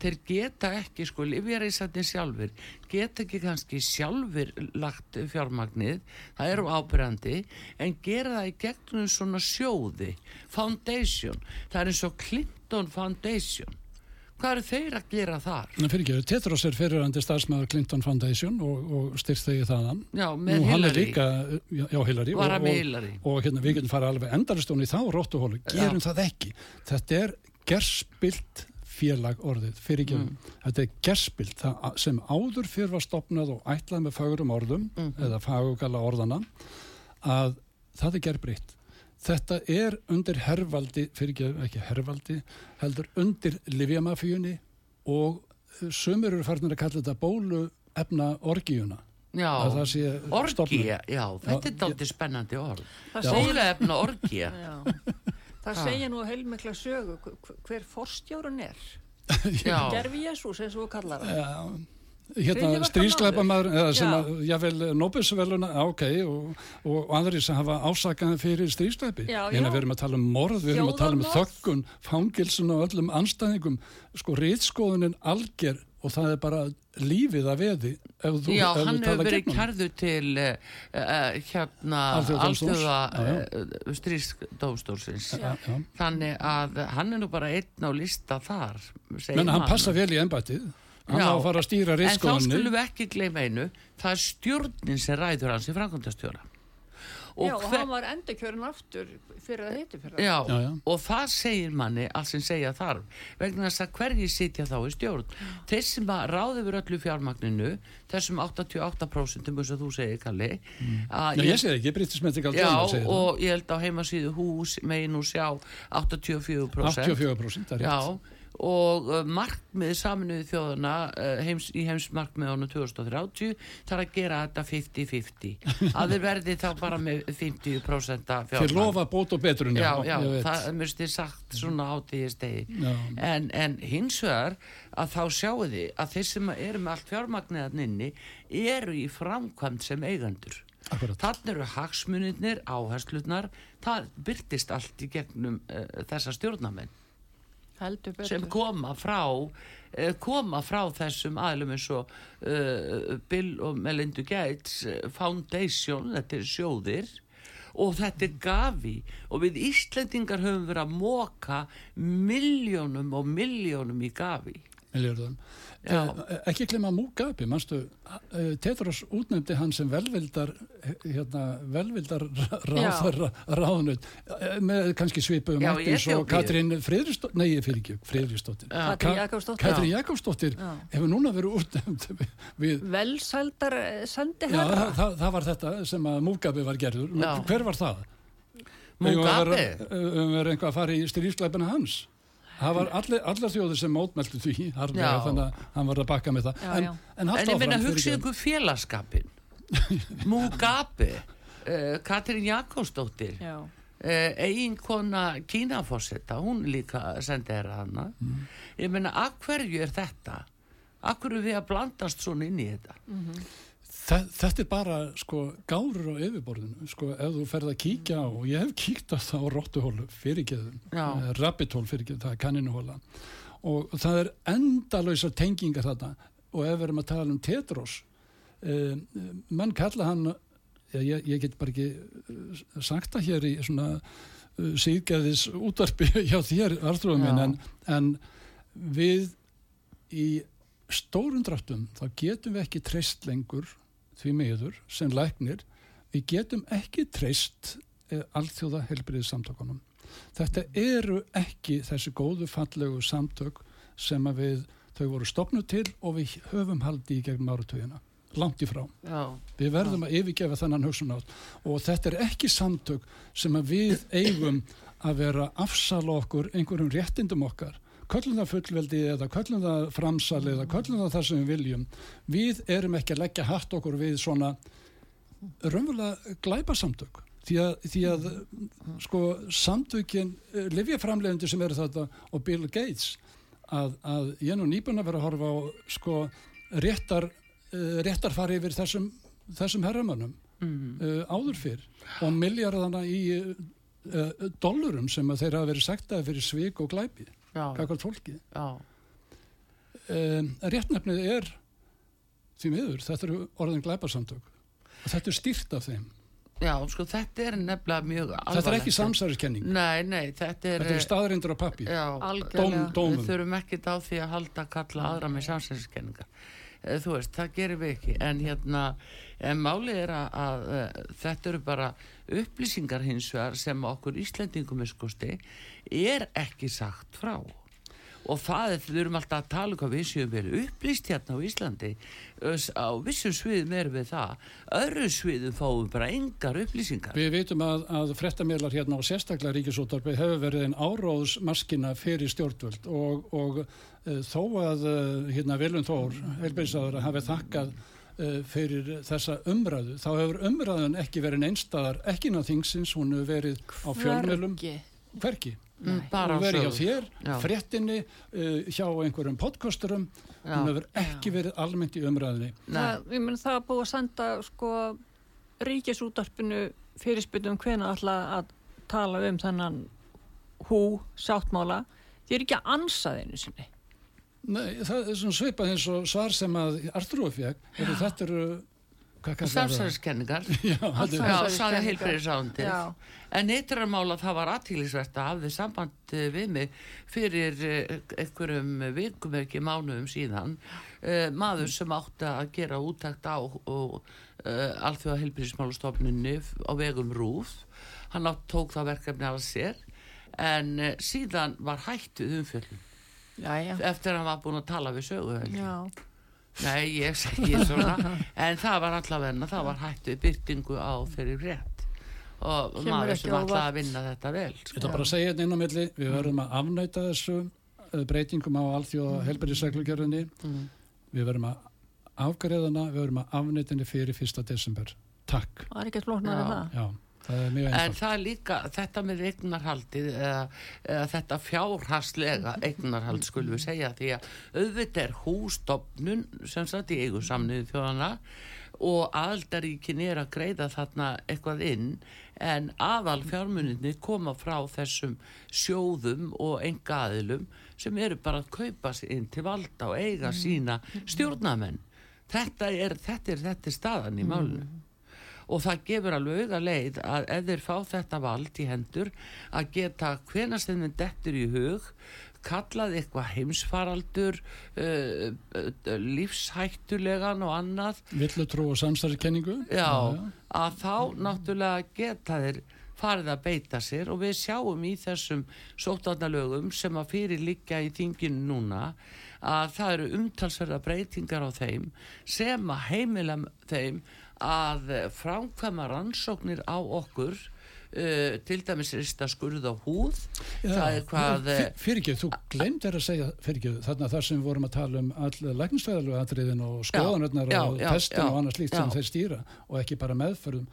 þeir geta ekki sko, livjarísatnir sjálfur, geta ekki kannski sjálfur lagt fjármagnið, það eru ábyrjandi, en gera það í gegnum svona sjóði, foundation, það er eins og Clinton Foundation. Hvað eru þeir að gera þar? En fyrir ekki, Tetros er fyrirandi starfsmæður Clinton Foundation og, og styrþegi þaðan. Já, með Nú, Hillary. líka, já, já, Hillary. Var og- og-? Og hérna, við getum farið alveg endaristón í þá róttuhólu. Gerum það ekki. Þetta er gerspilt félag orðið, fyrir ekki. Mm. Þetta er gerspilt, sem áður fyrir var stopnað og ætlað með fagurum orðum, Mhm. eða fagugala orðana, að það er gerbritt. Þetta er undir hervaldi, fyrir ekki, ekki hervaldi, heldur undir livjamafíunni og eh, sumir eru farin að kalla þetta bólu efna orgíuna. Já, orgía, já, þetta er dálítið spennandi orð. Það segir, Bólefna orgía. já, það segir nú heilmikla sögu. Hver- forstjórun er. Gerfi Jésús eins og við kallar það. Hérna eða sem að, jável, Nobelsveluna, ok og, og aðri sem hafa ásakaði fyrir stríðsklæpi Já, hérna við erum að tala um morð, við erum að tala um þökkun, fangilsun og öllum anstæðingum, sko rítskoðunin alger og það er bara lífið að veði þú, Já, hann hefur verið kærðu til uh, hérna já. uh, stríðsdómstólsins. Já, já. þannig að hann er nú bara einn á lista þar menn hann passa vel í embættið. Hann á að fara að stýra en þá skulum við ekki gleyma einu. Það er stjórnin sem ræður hans í framkvæmdastjóra og Já, og hver- hann var endurkjörn aftur fyrir að heiti fyrir Já, Já, já. og það segir manni allt sem segja þarf vegna þess að hverji sitja þá í stjórn. Þeir sem að ráði yfir öllu fjármagninu þessum 88% eins og þú segir Kalli Mm. að Já, ég sé ekki, British Medical Já, segir og ég held á heimasíðu hús megin nú sjá 84% 84% það er rétt. Já, og uh, markmið saminuði þjóðana uh, heims, í heimsmarkmiðunum 2030 þarf að gera þetta 50-50 að þeir verði þá bara með 50% af þeir lofa bót og betrun Já, já, veit. það stið sagt svona átíðistegi Já. en, en hins vegar að þá sjáu þið að þeir sem eru með allt fjármagniðan inni eru í framkvæmt sem Akkurat. Þannig eru hagsmunirnir, áherslutnar, það byrtist allt í gegnum uh, þessa stjórnamenn. Sem koma frá, uh, koma frá þessum aðlum eins og uh, Bill og Melinda Gates eh, Foundation, þetta er sjóðir og þetta er gafi og við Íslendingar höfum verið að móka miljónum og miljónum í gafi. Miljardum. Já. Eh, ekki glemma Mugabe, manstu, eh, Tedros útnefndi hann sem velvildar, eh, hérna, velvildar ráðar ráðnut, eh, með kannski svipum Já, hætti í eins og. Katrín Friðristóttir, nei, fyrir ekki, Friðristóttir. Katrín Jakobsdóttir. Hefur núna verið útnefnd við, Velsældar sendi já, herra. það, það, það var þetta sem að Mugabe var gerður. Já. Hver var það? Mugabe? Við verðum eitthvað að fara í strífsleipina hans. Það var allir, allar þjóðir sem mótmæltu því, harðlega, Já. þannig að hann var að bakka með það. Já, en, já. en, En ég áfram, minna fyrirgefðu. hugsið ykkur félagskapin. Mugabe uh, Katrín Jakobsdóttir Já. uh, eiginkona Kínafossetta hún líka sendi þér hana ég meina, af hverju er þetta af hverju er við að blandast svona inn í þetta Þe- Þetta er bara sko gárur á yfirborðinu sko ef þú ferð að kíkja á og ég hef kíkt á það á rottuhólu fyrirgeðum, uh, rabbithól fyrirgeðum, það er kanninuhóla og það er endalösa tengingar þarna. Og ef við erum að tala um Tetros uh, menn kalla hann ég, ég get bara ekki uh, sagt það hér í svona uh, síðgæðis útvarpi hjá þér Arþróðum minn en, en við í stórum dráttum þá getum við ekki treyst lengur því miður sem læknir við getum ekki treyst eh, alþjóða helbriðið samtökunum þetta eru ekki þessi góðu fallegu samtök sem að við þau voru stopnuð til og við höfum haldi í gegnum áratugina. Langt í frá. Já, Við verðum að yfirgefa þennan hugsunátt og þetta er ekki samtök sem að við eigum að vera afsala okkur einhverjum réttindum okkar. Köllum það fullveldi eða köllum það framsali eða köllum það það sem við viljum. Við erum ekki að leggja hatt okkur við svona raunverulega glæpasamtök. Því að, því að sko samtökin, livjaframlegendur sem eru þetta og Bill Gates að, að ég nú nýbúin að vera að horfa á sko réttar uh, réttarfari yfir þessum, þessum herramönnum mm, uh, áður fyrr. Og miljardana í uh, uh, dollurum sem þeir hafa verið sektaði fyrir svik og glæpi, já, kakvart fólki. já, Um, réttnefnið er því miður, þetta eru orðin glæpasamtök og þetta er stýrt af þeim. já, sko þetta er nefnilega mjög alvarlegt. Þetta er ekki samsæriskenning, Nei, nei, þetta er... þetta eru staðrindur á pappi. Já, Algjörlega. Dóm, við þurfum ekkert á því að halda að kalla aðra með samsæðiskenningar. Þú veist, það gerum við ekki. En hérna, en málið er að, að eh, þetta eru bara upplýsingar hins vegar sem okkur Íslendingum er skosti er ekki sagt frá. Og það er, við erum alltaf að tala um hvað við séum vel upplýst hérna á Íslandi. Á vissum sviðum erum við það. Öðru sviðum fáum bara engar upplýsingar. Við veitum að, að frettamérlar hérna og sérstaklega ríkisúttarpi hefur verið en áróðsmaskina fyrir stjórnvöld og, og uh, þó að uh, hérna Viljum Þór, helbæðisáður, hafi þakkað fyrir þessa umræðu, þá hefur umræðun ekki verið einstæðar, ekki ná þingsins, hún hefur verið á fjölmjölum, Hvergi. hverki. Hún hefur verið hjá þér, Já. frettinni, uh, hjá einhverjum podcasturum, Já. hún hefur ekki verið almennt í umræðinni. Nei. Það, ég menn það er búið að senda sko ríkisútarpinu fyrirspytum hvena ætla að tala um þennan hú sáttmála. Þið er ekki að ansa þeinu sinni. Nei, það er svona svipað eins og svar sem að fekk, eru þetta eru, er- Samsæriskenningar. saði heilbreyðisrándið. Já. En eittramála það var aðtílisvert að hafði samband eh, við mig fyrir eh, einhverjum vikum ekki mánuðum síðan. Uh, maður sem átti að gera útækt á og uh, alþjóða heilbreyðismálastofnunni á vegum rúf hann átt tók það verkefni að sér. En uh, síðan var hætt við umfjöldum Jæja. eftir að hann var búin að tala við sögu Já. Nei, ég segi svona en það var allavegna, það var hætt við byrtingu á þeirri rétt og Kemur maður sem óvart. að vinna þetta vel Ég sko. ætla bara að segja þetta inn á milli, við verðum að afnæta þessu uh, breytingum á alþjóða helbærisreglugjörðinni, Mm. við verðum að afgreðana, við verðum að afnæta henni fyrir 1. desember. Takk. Það er ekki flóknar en Já. það. Er En það er líka, þetta með eignarhaldið, eða, eða þetta fjárhagslega eignarhald skulum við segja því að auðvitað er hústofnun sem sagt í eigu samniðu þjóðana og aðaldaríkin er að greiða þarna eitthvað inn en aðal fjármuninni koma frá þessum sjóðum og enga aðilum sem eru bara að kaupa sig inn til valda og eiga sína stjórnamenn. Þetta er, þetta er, þetta er staðan í málinu og það gefur alveg auga leið að ef þeir fá þetta vald í hendur að geta hvenast þeim dettur í hug kallað eitthvað heimsfaraldur uh, lífshættulegan og annað Villutrú og samstarfskenningu. já, að þá náttúrulega geta þeir farið að beita sér og við sjáum í þessum sótarnalögum sem að fyrir liggja í þinginu núna að það eru umtalsverða breytingar á þeim sem að heimila þeim að framkvæma rannsóknir á okkur uh, til dæmis rista skurð á húð. Já, það er hvað eh, fyr- Fyrirgjöf, þú glemdir að segja fyrirgjöf þarna þar sem við vorum að tala um all læknisfæðalegu atriðin og skoðanirnar já, og testin og annað slíkt sem þeir stýra og ekki bara meðferðum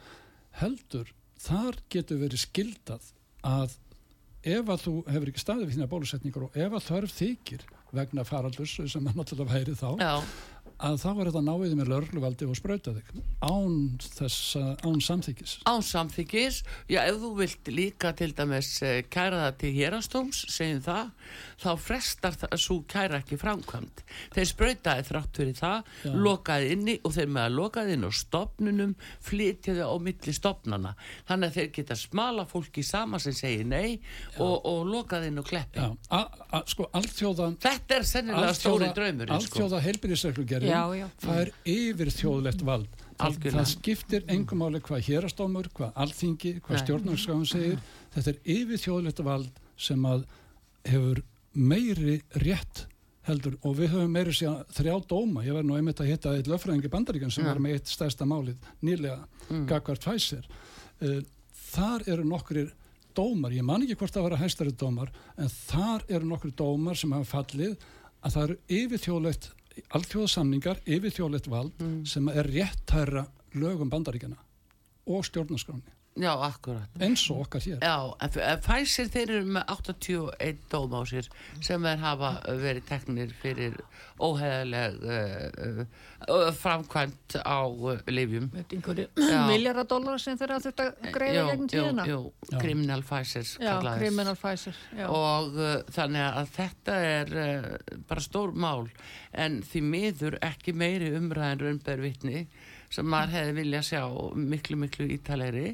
heldur, þar getur verið skildað að ef að þú hefur ekki staðið við þína bólusetningar og ef að þörf þykir vegna faraldurs sem að náttúrulega væri þá já, að þá er þetta náviði með lörgluvaldi og sprauta þig án án samþykis án samþykis já, ef þú vilt líka til dæmis eh, kæra það til hérastóms segjum það, þá frestar það svo kæra ekki framkvæmt þeir sprautaði þrátt fyrir það Já. lokaði inni og þeir með að lokaði inn á stopnunum, flytjaði á milli stopnana, þannig að þeir geta smala fólki sama sem segir nei og, og lokaði inn á kleppi. Sko alþjóða þetta er sennilega stóri draumurinn sko. alþjóða já. það er yfir þjóðlegt vald það, það skiptir engum máli hvað hérastómur, hvað alþingi hvað Nei. stjórnarskafan segir þetta er yfir þjóðlegt vald sem að hefur meiri rétt heldur og við höfum meiri sér þrjá dóma, ég var nú einmitt að hitta eitt löffræðingi bandaríkan sem Já. var með eitt stærsta málið nýlega, mm. Gagvart Pfizer uh, þar eru nokkrir dómar, ég man ekki hvort að hæstari dómar, en þar eru nokkrir dómar sem hafa fallið að það eru yfirþjóðlegt, alþjóðasamningar yfirþjóðlegt vald sem er réttæra lögum bandaríkjana og stjórnarskráni, já, akkurat eins og okkar hér Já, Pfizer þeir eru með 81 dóm á sér sem er hafa verið teknir fyrir óheðaleg uh, uh, framkvæmt á uh, lifjum. Veit einhverju Já. miljardadólar sem þurft að greiða Jú, gegn jú, tíðina. jú, Já. criminal Pfizer Já, criminal Pfizer. Já. og uh, þannig að þetta er uh, bara stór mál en því miður ekki meiri umræðin raunber vitni sem maður hefði vilja sjá miklu miklu ítalegri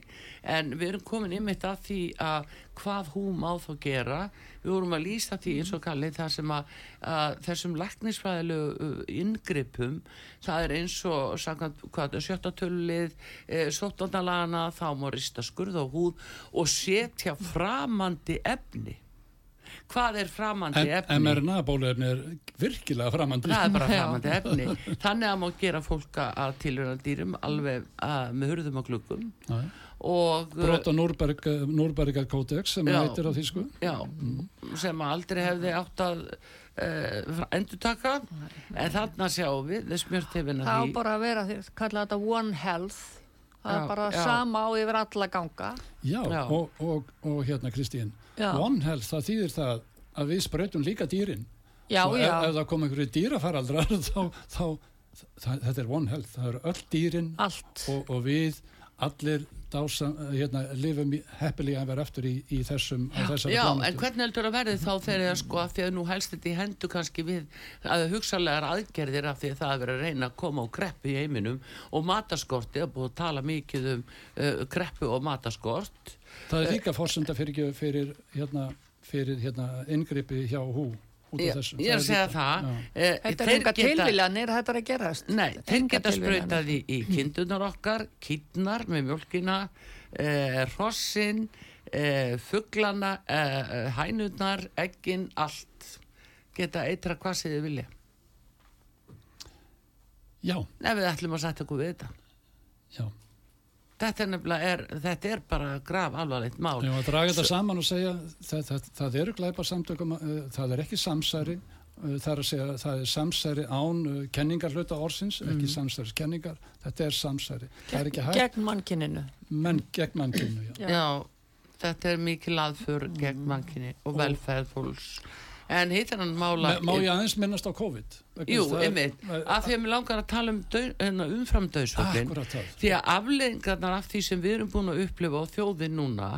en við erum komin ymitt að því að hvað hún má þá gera. Við vorum að lýsa því eins og kallið það sem að, að þessum læknisfræðilegu uh, inngripum það er eins og samkvæmt, hvað, sjöttatölulið e, sóttandalana þá má rista skurð á húð og setja framandi efni hvað er framandi en efni mRNA bóluefni er virkilega framandi það er bara Já. framandi efni þannig að má gera fólk að tilhörna dýrum alveg að, með hurðum og glukkum og uh, brota Núrberg, Núrberga kódex sem Já. heitir á þýsku já, sem að aldrei hefði átt að uh, endurtaka en þarna sjáum við þess smjörtefina Það á því bara að vera, þeir kalla þetta One Health. Það Já, er bara já. sama á yfir alla ganga. Já, Já. Og, og, og hérna Kristín. One Health, það þýðir það að við sprautum líka dýrin. Já, og Ef, ef það kom einhverju dýrafaraldrar þá, þá það, þetta er One Health, það eru öll dýrin og, og við allir dása, hérna, lifum heppilega að vera eftir í, í þessum Já, plánetu. en hvernig heldur að verði? Þá þegar það sko að því að nú helst þetta í hendu kannski við að hugsanlegar aðgerðir af því að það er verið að reyna að koma á kreppu í heiminum og mataskorti, það er búið að tala mikið um uh, kreppu og mataskort Það er líka fórsenda fyrir, fyrir, hérna, fyrir hérna, inngripi hjá hú út af þessu. ég er að segja það eh, Þetta er enga tilviljanir, þetta er að gerast. Nei, þeir geta sprautað í, í kindunar okkar, kýtnar með mjölkina, eh, hrossin, eh, fugglana, eh, hænurnar, eggin, allt. Geta eitra hvað sem þið vilja. Já, Ef við ætlum að setja okkur við þetta. já. Þetta er nefnilega, er, þetta er bara graf alvarleitt mál. Ég var að draga þetta saman og segja það, það, það eru glæpa samtökum, uh, það er ekki samsæri, uh, það er að segja það er samsæri án uh, kenningar hluta orsins, ekki Mhm. samsæris kenningar, þetta er samsæri. Það er ekki hægt, Gegn mannkininu. menn gegn mannkinu, já. Já. Já, þetta er mikil aðför gegn mankinni og velferð fólks. En hitt er hann mála... Má ég aðeins minnast á COVID? Jú, þess að það er- einmitt, af því að mér langar að tala um hérna, umfram döðsvöldin Akkúrat það. því að afleðingarnar af því sem við erum búin að upplifa á þjóðin núna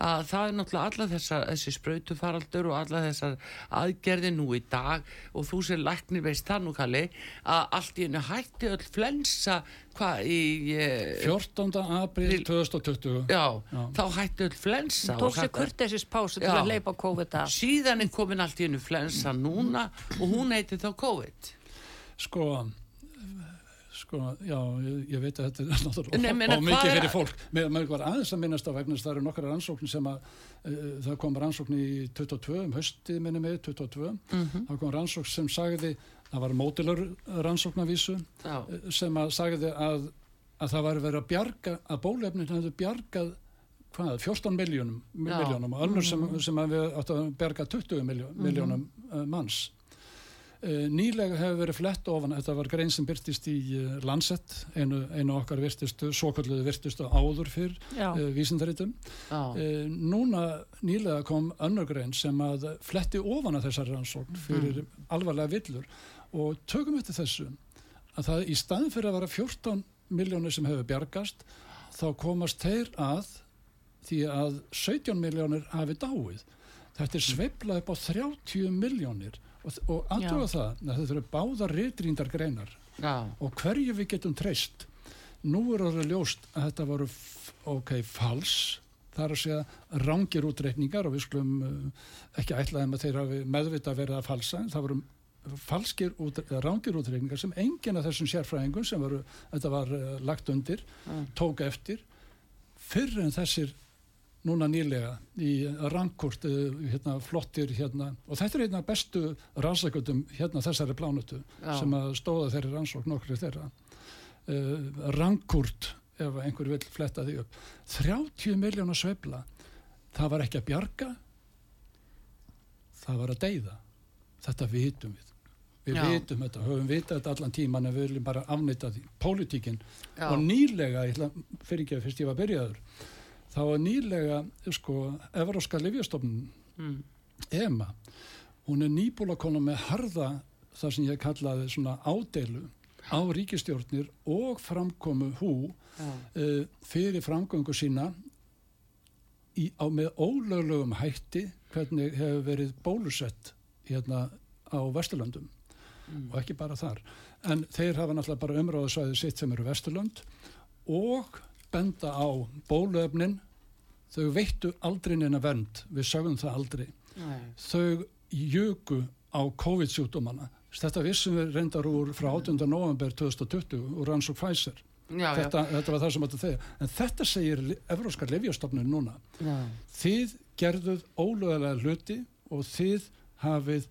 að það er náttúrulega alla þessar þessi sprautufaraldur og alla þessar aðgerði nú í dag og þú sem læknir veist það nú kalli að allt í hennu hætti öll flensa hvað í eh, 14. april 2020. já, Já. þá hætti öll flensa Tók og sér kurteisis pásu til að leipa COVID af. síðan er komin allt í hennu flensa núna og hún heitir þá COVID Sko, sko, já, ég, ég veit að þetta er náttúrulega Nei, of- meina, of hvað mikið er- fyrir fólk. Mér, mér var aðeins að minnast á vegna þess að það eru nokkra rannsóknir sem að uh, það kom rannsókn í 22, um höstið minni með 22, Mhm. það kom rannsókn sem sagði, það var mótilur rannsóknavísu Já, sem að sagði að, að það var verið að bjarga, að bólefnin hefði bjargað hvað, 14 miljónum, og önnur sem, sem að við áttum að berga 20 miljó, miljónum uh, manns. Uh, nýlega hefur verið flett ofan, þetta var grein sem byrtist í uh, Lancet, einu, einu okkar virtustu, svokvölduðu virtustu áður fyrr Já. uh, vísindaritum. Uh, núna nýlega kom önnur grein sem að fletti ofan að þessar rannsókn fyrir alvarlega villur og tökum eftir þessu að það í staðin fyrir að vera 14 miljónir sem hefur bjargast þá komast þeir að því að 17 miljónir hafi dáið. Þetta er sveiflað upp á 30 miljónir og, og aðtöga það að þetta eru báðar reytrýndar greinar já, og hverju við getum treyst. Nú er orðið ljóst að þetta voru ok, fals. Það er að segja rángir útreikningar og við skulum uh, ekki ætlaðum að þeir hafi meðvitað verið að falsa en það voru falskir út, rángir útreikningar sem enginn af þessum sérfræðingum sem voru, þetta var uh, lagt undir tók eftir. Fyrr en þessir núna nýlega í rankort uh, hérna, flottir hérna og þetta er einna bestu rannsækundum hérna þessari plánutu Já. sem að stóða þeirri rannsókn nokkri þeirra. Uh, rankurt ef einhver vil fletta því upp 30 miljónar sveifla. Það var ekki að bjarga það var að deyða. Þetta vitum við. Við Já. vitum þetta, höfum vitað þetta allan tíman en við viljum bara afnýta því pólitíkin. Og nýlega, fyrir ekki að fyrst ég var byrjaður þá var nýlega sko, Evróska Livjastofnun mm, EMA hún er nýbúla konu með harða það sem ég kallaði svona ádeilu á ríkistjórnir og framkomu hú já, uh, fyrir framgöngu sína í, á, með ólöglegum hætti hvernig hefur verið bólusett hérna á Vesturlöndum Mm. og ekki bara þar. En þeir hafa náttúrulega bara umráðasvæði sitt sem eru Vesturlönd og benda á bóluefnin. Þau veittu aldrei neina vernd. Við sögum það aldrei. Nei, þau jöku á COVID-sjúkdómana þetta vissum við reyndar úr frá 8. november 2020 úr rannsók Pfizer. Já, þetta, þetta var það sem þetta þegar. En þetta segir Evróskar Livjastofnun núna. Já, þið gerðuð ólögulega hluti og þið hafið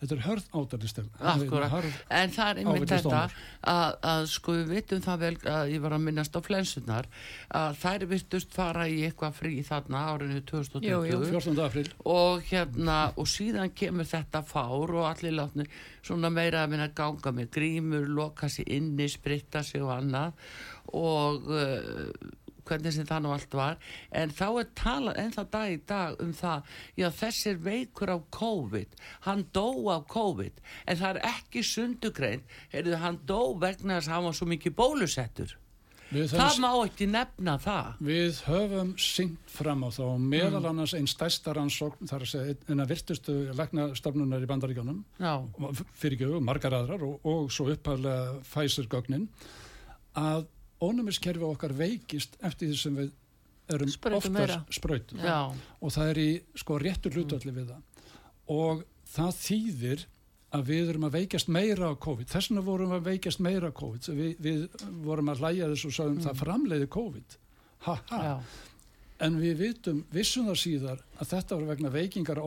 þetta er hörð átalistef Akkúrat. En það er einmitt þetta að, að sko við vitum það vel að ég var að minnast á flensunar að þær virtust fara í eitthvað frí þarna árinu 2020 Jú, jú. 14. april og hérna og síðan kemur þetta fár og allir látni svona meira að minna ganga með grímur, loka sér inni, spritta sig og annað og uh, hvernig sem það nú allt var. En þá er talað ennþá dag í dag um það, já þessir veikur á COVID, hann dó af COVID. En það er ekki sundugrein heyrðu, hann dó vegna þess að hann var svo mikið bólusettur. Það má ekki nefna það. Við höfum syngt fram á þá meðal annars einn stærsta rannsókn þar að segja eina virtustu læknastofnunar í bandaríkjónum já, fyrir ekki margar aðrar og, og svo upphæðlega Pfizer-gögnin að ónumiskerfi okkar veikist eftir því sem við erum Sprautum oftast sprautum já, og það er í sko réttur hlutvalli við það. Og það þýðir að við erum að veikjast meira á COVID. Þess vegna vorum við að veikjast meira á COVID. Við, við vorum að hlæja þessu og sagðum það framleiði COVID. Ha ha. En við vitum, vissum það síðar að þetta var vegna veikingar á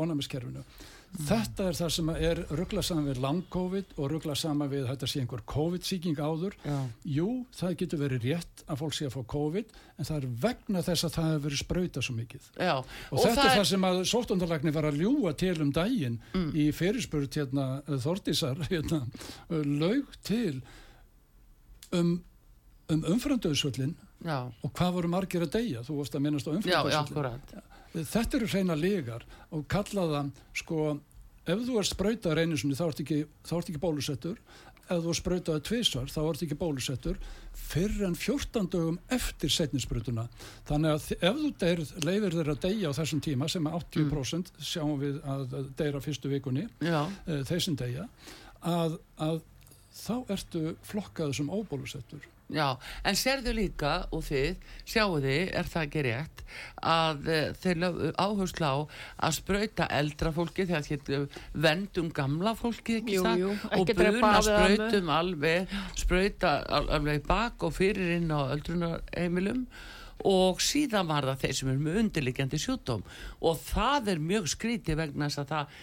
ónæmiskerfinu þetta er það sem er ruggla saman við lang-COVID og ruggla saman við þetta sé einhver COVID-sýking áður. Já, jú, það getur verið rétt að fólk sé að fá COVID en það er vegna þess að það hefur verið sprauta svo mikið. Já og, þetta er það sem að sóttundarlækni var að ljúa til um daginn Mm. í fyrirspurt hérna, Þordísar hérna, laug til um, um umframdöðsvöllin já, og hvað voru margir að deyja? Þú varst að minnast á já, já, umframdöðsvöllin akkurat þetta eru hreina legar og kalla það sko ef þú ert sprautað einu sinni þá ert ekki, ekki bólusettur. Ef þú ert sprautað tvisvar þá ert ekki bólusettur. Fyrir en 14 dögum eftir setninsprutuna þannig að ef þú deyr, leifir þeir að deyja á þessum tíma sem er 80% sjáum við að deyra fyrstu vikunni uh, þeir sem deyja að, að þá ertu flokkaðu sem óbólusettur Já, en sérðu líka og þið, sjáu þið, er það ekki rétt að uh, þeir áherslu á að sprauta eldra fólki þegar þeir vendum gamla fólki ekki Jú, það jú, og ekki af eða sprautum alveg sprauta al- alveg bak og fyrir inn á öldrunarheimilum og síðan var það þeir sem er með undirliggjandi sjúdóm og það er mjög skrítið vegna þess að það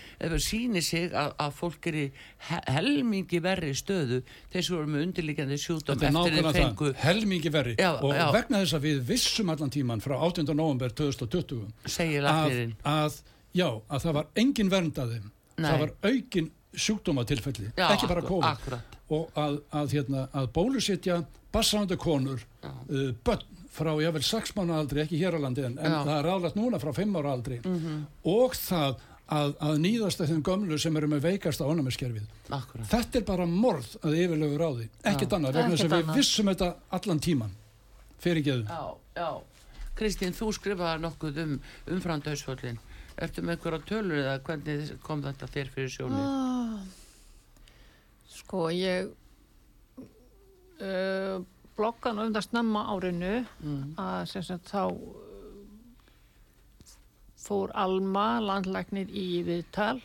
sýnið sig að, að fólk er í he- helmingi verri stöðu þeir sem eru með undirliggjandi er eftir þeir fengu það, helmingi verri Já, og já. vegna þess að við vissum allan tíman frá 18. november 2020 segir að, að, já, að það var engin vernd að þeim Nei. það var aukin sjúkdómatilfelli ekki bara akkur- COVID akkurat. og að, að, hérna, að bólusetja bassandi konur uh, börn frá jável 6 mánu aldri ekki hér á landi en, en það er ráðlagt núna frá 5 ára aldri. Og það að, að nýðast þeim gömlu sem eru með veikasta ánæmiskerfið akkurat. Þetta er bara morð að yfirlegu ráði. Ekkert annað, vegna þess að við vissum þetta allan tíman fyrir geðum Já, já. Kristín, þú skrifaði nokkuð um umfram döðsföllin. Ertu með einhverja tölur eða hvernig kom þetta þér fyrir sjónið? Ah, Sko, ég uh, bloggan um það snemma árinu Mm. að sem sagt þá uh, fór Alma landlæknir í viðtal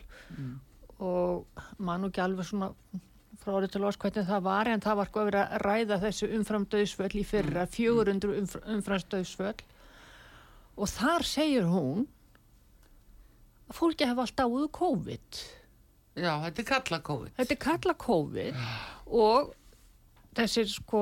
og mann og ekki alveg svona frá árið til ás hvernig það var en það var sko að vera að ræða þessu umframdauðsföll í fyrra 400 umfr umframdauðsföll og þar segir hún að fólki hafa alltaf áður COVID Já, þetta er kalla COVID. Þetta er kalla COVID og þessir sko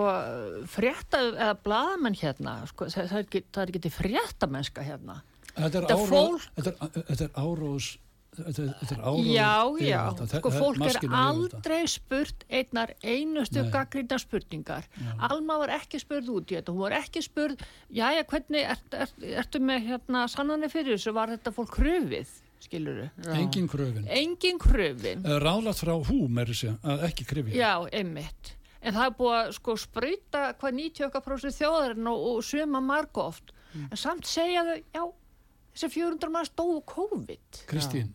frétta eða blaðamenn hérna sko, það, er ekki, er ekki fréttamennska hérna. þetta er, Þetta áró, fólk- þetta er, þetta er árós þetta er, þetta er Já, já, sko fólk er aldrei spurt einnar einustu Nei. gaggrínda spurningar. Alma var ekki spurð út í þetta, hún var ekki spurð, jæja, hvernig, ert, ert, ertu með hérna sannanir fyrir þessu, var þetta fólk kröfið, skiluru? engin kröfin Engin kröfin. ráðlagt frá hú meiri sé að ekki krifja Já, einmitt. En það er búið að sko sprauta hvað 90% þjóðarinn og, og suma marga oft. En samt segja þau, já, þessi 400 mann stóðu COVID. Kristín,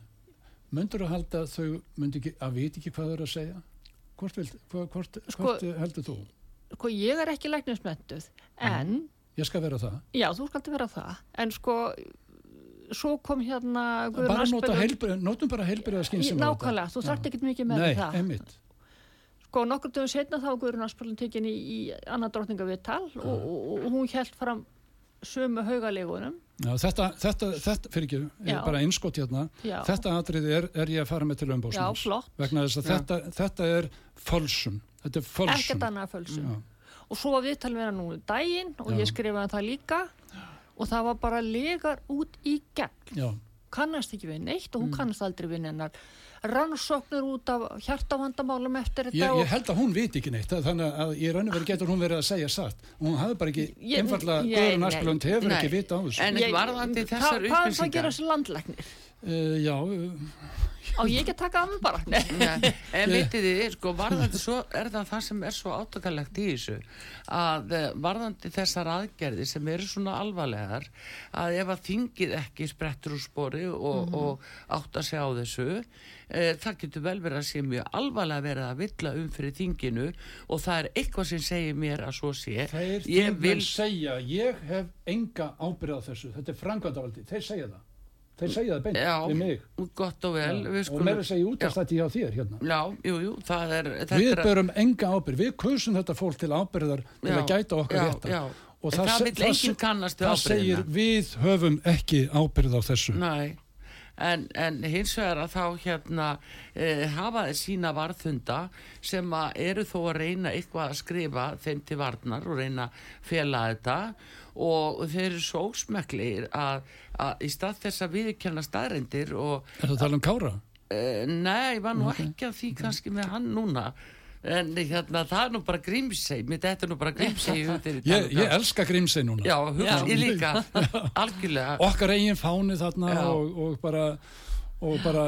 myndur að halda að þau myndi ekki, að viti ekki hvað þau eru að segja? Hvort, vilt, hvort, hvort, Sko- hvort heldur þú? Sko, ég er ekki læknismentuð, en, ég skal vera það. Já, þú skaldi vera það, en sko, svo kom hérna bara nota Asperger- heilbrið, notum bara heilbrið að skynsum Nákvæmlega, þú þarft ekkert mikið með Nei, það. einmitt Sko, nokkur dögum setna þá var Guðrún Asperlun tekin í, í annað drottninga viðtal og, og, og hún held fram sömu haugalegunum. Já, þetta, þetta, þetta, fyrir ekki, Já. bara einskott hérna Já. þetta atriði er, er ég að fara með til Já, umbósnars flott. vegna þess að þetta, þetta er fölsun þetta er fölsun Ekkert annað fölsum. Já. og svo var viðtal vera nú um daginn og Já. ég skrifaði það líka og það var bara legar út í gegn Já, kannast ekki við neitt og hún Mm. kannast aldrei við nennar rannsóknir út af hjartavandamálum eftir þetta ég, og ég held að hún viti ekki neitt þannig að í raun og verið getur hún verið að segja satt hún hafði bara ekki, Guðrún nei. Asplund hefur Nei. ekki vita á þessu En Ég- varðandi þessar hvað er það að upplýsingar- gera þessi landlæknir? uh, Já, uh, á ég ekki að taka af mig bara Nei. En vitið þið, sko, varðandi svo er það það sem er svo átakalegt í þessu að eh, varðandi þessar aðgerði sem eru svona alvarlegar að ef að þingið ekki sprettur úr spori og, og átt að sjá þessu e, það getur vel verið að sé mjög alvarlega verið að villa um fyrir þinginu og það er eitthvað sem segir mér að svo sé. Þeir ég þingmenn vil segja ég hef enga ábyrð á þessu. Þetta er frangvandavaldi, þeir segja það. Þeir segja það beint við mig. Já, gott og vel. Við og skulum- meira segja út Já. af þetta hjá þér hérna. Já, jú, jú, það er þetta við er- berum enga ábyrð, við kusum þetta fólk til ábyrðar til Já, að gæta okkar já, já. og það kannast við það segir við höfum ekki ábyrð á þessu. Nei, en, en hins vegar að þá hérna e, hafa þeir sína varðfunda sem að eru þó að reyna eitthvað að skrifa þeim til varnar og reyna að fela þetta. Og þeir eru svo ósmeklir að, að í stað þess að viðkjanna staðrendir og er það að tala um Kára? e, nei, ég var nú ekki að því kannski með hann núna en hérna það er nú bara grímsei mér þetta er nú bara grímsei ég, ég elska Grímsey núna. Já, hugsa, ég líka, algjörlega. Okkar eigin fáni þarna Já. og, og bara bara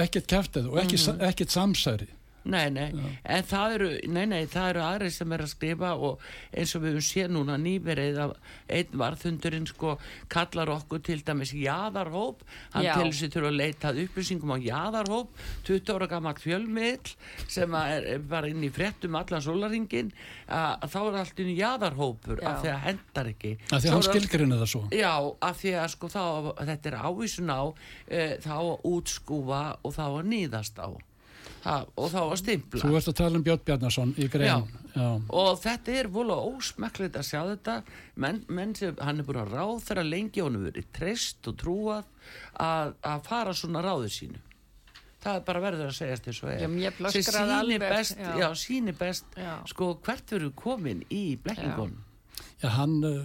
ekkert kæftið og Mhm. ekkert samsæri Nei, nei, en það eru, nei, nei, það eru aðri sem er að skrifa og eins og við höfum séð núna nýverið að einn varðhundurinn sko kallar okkur til dæmis jaðarhóp, hann Já. telur sér til að leita að upplýsingum á jaðarhóp, 20 ára gammal fjölmiðl sem að er, er bara inn í fréttum allan sólaringin, að, að þá er allt inn í jaðarhópur Já. af því að hendar ekki. af því Svo hann er skilgrinni það svo Já, af því að sko þá, þetta er ávísun á, e, þá að útskúfa og þá að nýðast á. Ha, og þá að stimpla Þú ert að tala um Björn Bjarnason í grein. Já. og þetta er vola ósmekklegt að sjá þetta menn, menn sem hann er búin að ráð þeirra lengi og hann hefur verið treyst og trúað að, að fara svona ráðu sínu það er bara verður að segjast eins og er Já, Sem alveg, best, já. já, sýnir best Já. sko hvert verður komin í blekkingunum Já, hann uh,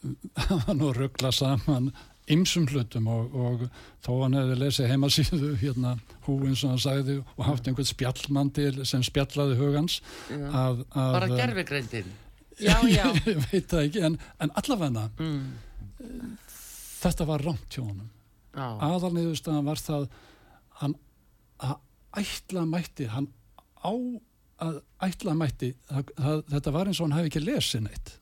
hann var nú að ruggla saman ymsum hlutum og, og þó hann hefði lesið heimasíðu hérna húin sem hann sagði og haft einhvern spjallmann til sem spjallaði hugans að, að bara gerfigreindin Já, já. ég veit það ekki, en, en allavegna mm. þetta var rámt hjá honum. Já, aðalniðurstaðan var það hann ætla mætti hann á að ætla mætti það, það, þetta var eins og hann hafi ekki lesið neitt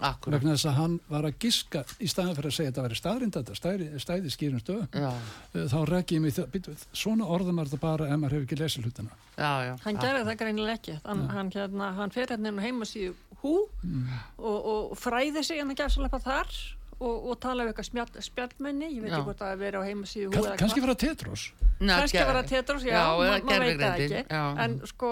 akkurat. Vegna þess að hann var að giska í staðan fyrir að segja að þetta væri staðrind þetta stæði, stæði skýrum stöðum já, þá rekki ég mig það, svona orðum er þetta bara ef maður hefur ekki lesið hlutina. Já, já. Hann gerði það greinilega ekki. Hann, hann, hérna, hann fer hérna inn á heimasíðu hú og, og fræði sig hann að gefsa þar og, og tala um eitthvað spjall, spjallmenni. Ég veit Já. ekki hvort það að vera á heimasíðu hú Kann, kannski að Tetros. Kannski vera Tetros, já, já maður veit það ekki. já. En sko,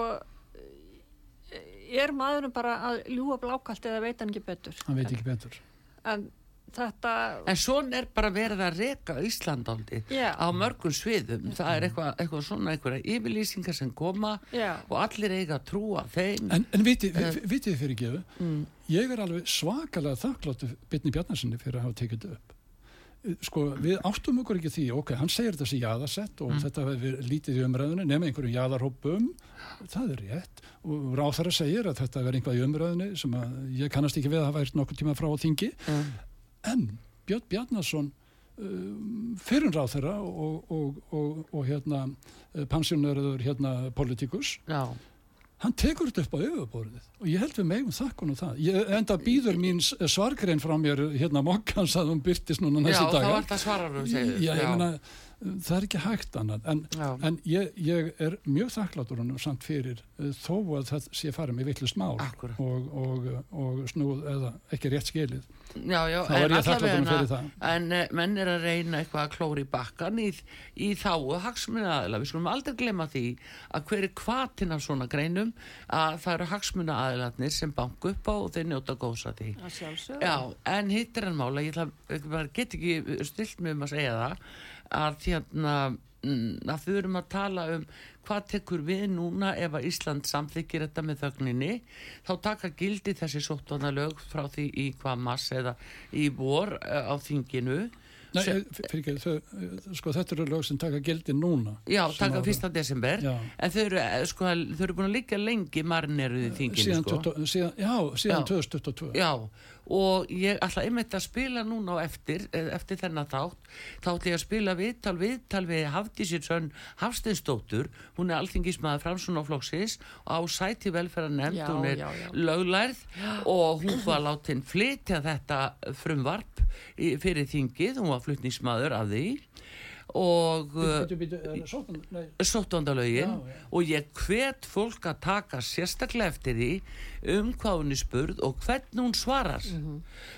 er maðurinn bara að ljúa blákalt eða veit hann ekki betur? hann veit ekki betur En þetta, En svona er bara verið að reka Íslandaldi Já. á mörgum sviðum. Það er eitthvað, eitthvað svona einhverja yfirlýsingar sem koma já, og allir eiga að trúa þeim. en, en vitið vi, vitið þið fyrir gefu Mm. ég er alveg svakalega þakkláttu Bitni Bjarnarsinni fyrir að hafa tekið þetta upp sko, við áttum okkur ekki því. Ok, hann segir þetta sé jaðarsett og þetta hefur lítið í umræðinu nema einhverjum jaðarhópum það er rétt. Og ráþara segir að þetta verið einhvað í umræðinu sem að ég kannast ekki við að hafa vært nokkur tíma frá á þingi. Mm. en Björn Bjarnason um, fyrir ráþara og, og, og, og hérna pensjónörður hérna politikus Já, hann tekur þetta upp á yfirborðið og ég held við megum þakkun og það. Ég, enda býður mín svargrein frá mér hérna mokkans að hún byrtist núna já næstu þá daga. er það svararum segir. já, ég meina, það er ekki hægt annað. En, en ég, ég er mjög þakklátur honum samt fyrir uh, þó að það sé farið með vittlust mál og, og, og snúð eða ekki rétt skilið. Já, já, Þá er ég þakklátur honum fyrir það. en eh, menn er að reyna eitthvað að klóri bakkan í, í þáu hagsmuna Við skulum aldrei glemma því að hver er kvatin af svona greinum að það eru hagsmuna sem banku upp á og þeir njóta góðs að því. Já, en hitt er hann mála, ég get ekki stilt mig um að segja það, að hérna, mm, að við erum að tala um hvað tekur við núna ef að Ísland samþykir þetta með þögninni, þá taka gildi þessi sóttvanalög frá því í hvað mass eða í vor eh, á þinginu. Nei, fyrir ekki, eh, sko þetta eru lög sem taka gildi núna Já, taka ára. fyrsta desember, Já. en þau eru, eh, sko, þau eru búin að liggja lengi marineruð í þinginu, síðan, sko. 20, síðan, já, síðan Já. 2022 Já, og ég ætla einmitt að spila núna á eftir, eh, eftir þennan þátt, þá ætla ég að spila viðtal, viðtal við Hafdísir Sönn Hafsteinsdóttur, hún er alþingismæður framsuna flokksins og á sæti velferðarnemnd, hún er já, já. löglærð og hún var látin flytja þetta frumvarp í- fyrir þingið, hún var flutningsmæður af því og er? Nei. sóttondalögin og ég hvet fólk að taka sérstaklega eftir því um hvað hún er spurð og hvernig hún svarar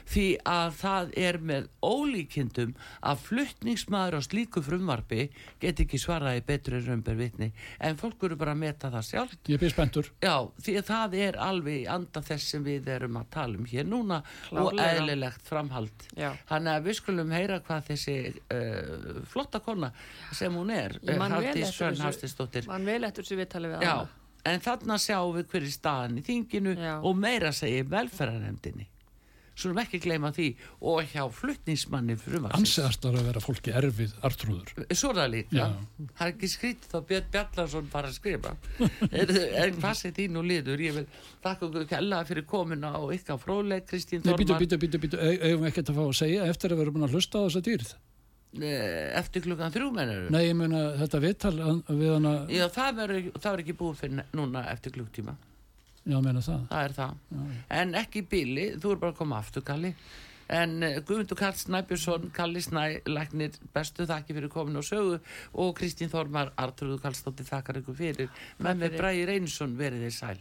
því að það er með ólíkindum að fluttningsmaður á slíku frumvarpi get ekki svaraði betur en römber vitni en fólk eru bara að meta það sjálf Ég byrð spenntur. Já, því að það er alveg anda þess sem við erum að tala um hér núna og Klárlega. eðlilegt framhald Já. Þannig að við skulum heyra hvað þessi uh, flotta kona sem hún er Ég man vel eftir þessu- Hafstíðsdóttir Man vel eftir þessu viðtali við hana. en þarna sjáum við hver er staðan í þinginu Já. og meira segir velferðarnemdini Skulum ekki gleyma því og hjá fluttningsmanni Anseðastar að vera fólki erfið artrúður. Svo er það líka, Já. það er ekki skrítið þá Björn Bjarnarsson bara að skrifa en, en hvað sé þín og liður ég vil þakka okkur kella fyrir komuna og ykkar fróðleg Kristín Nei, býtu, býtu, býtu, býtu, eigum við ekkert að fá að segja eftir að við erum búin að hlusta á þessa dýrð. Eh, eftir klukkan þrjú mennur Nei, ég meina þetta viðtal að- við hana, Já, það verður ekki búið fyrir núna eftir klukktíma já, meina það. það er það. En ekki bíli, þú er bara að koma aftur Kalli. En uh, Guðmundur Karl Snæbjörnsson Kalli Snæ, læknir bestu þakki fyrir komin og sögu. Og Kristín Þormar Arturðu Karlsdóttir þakkar ykkur fyrir. Með mér. Bræði Reynsson verið þið sæl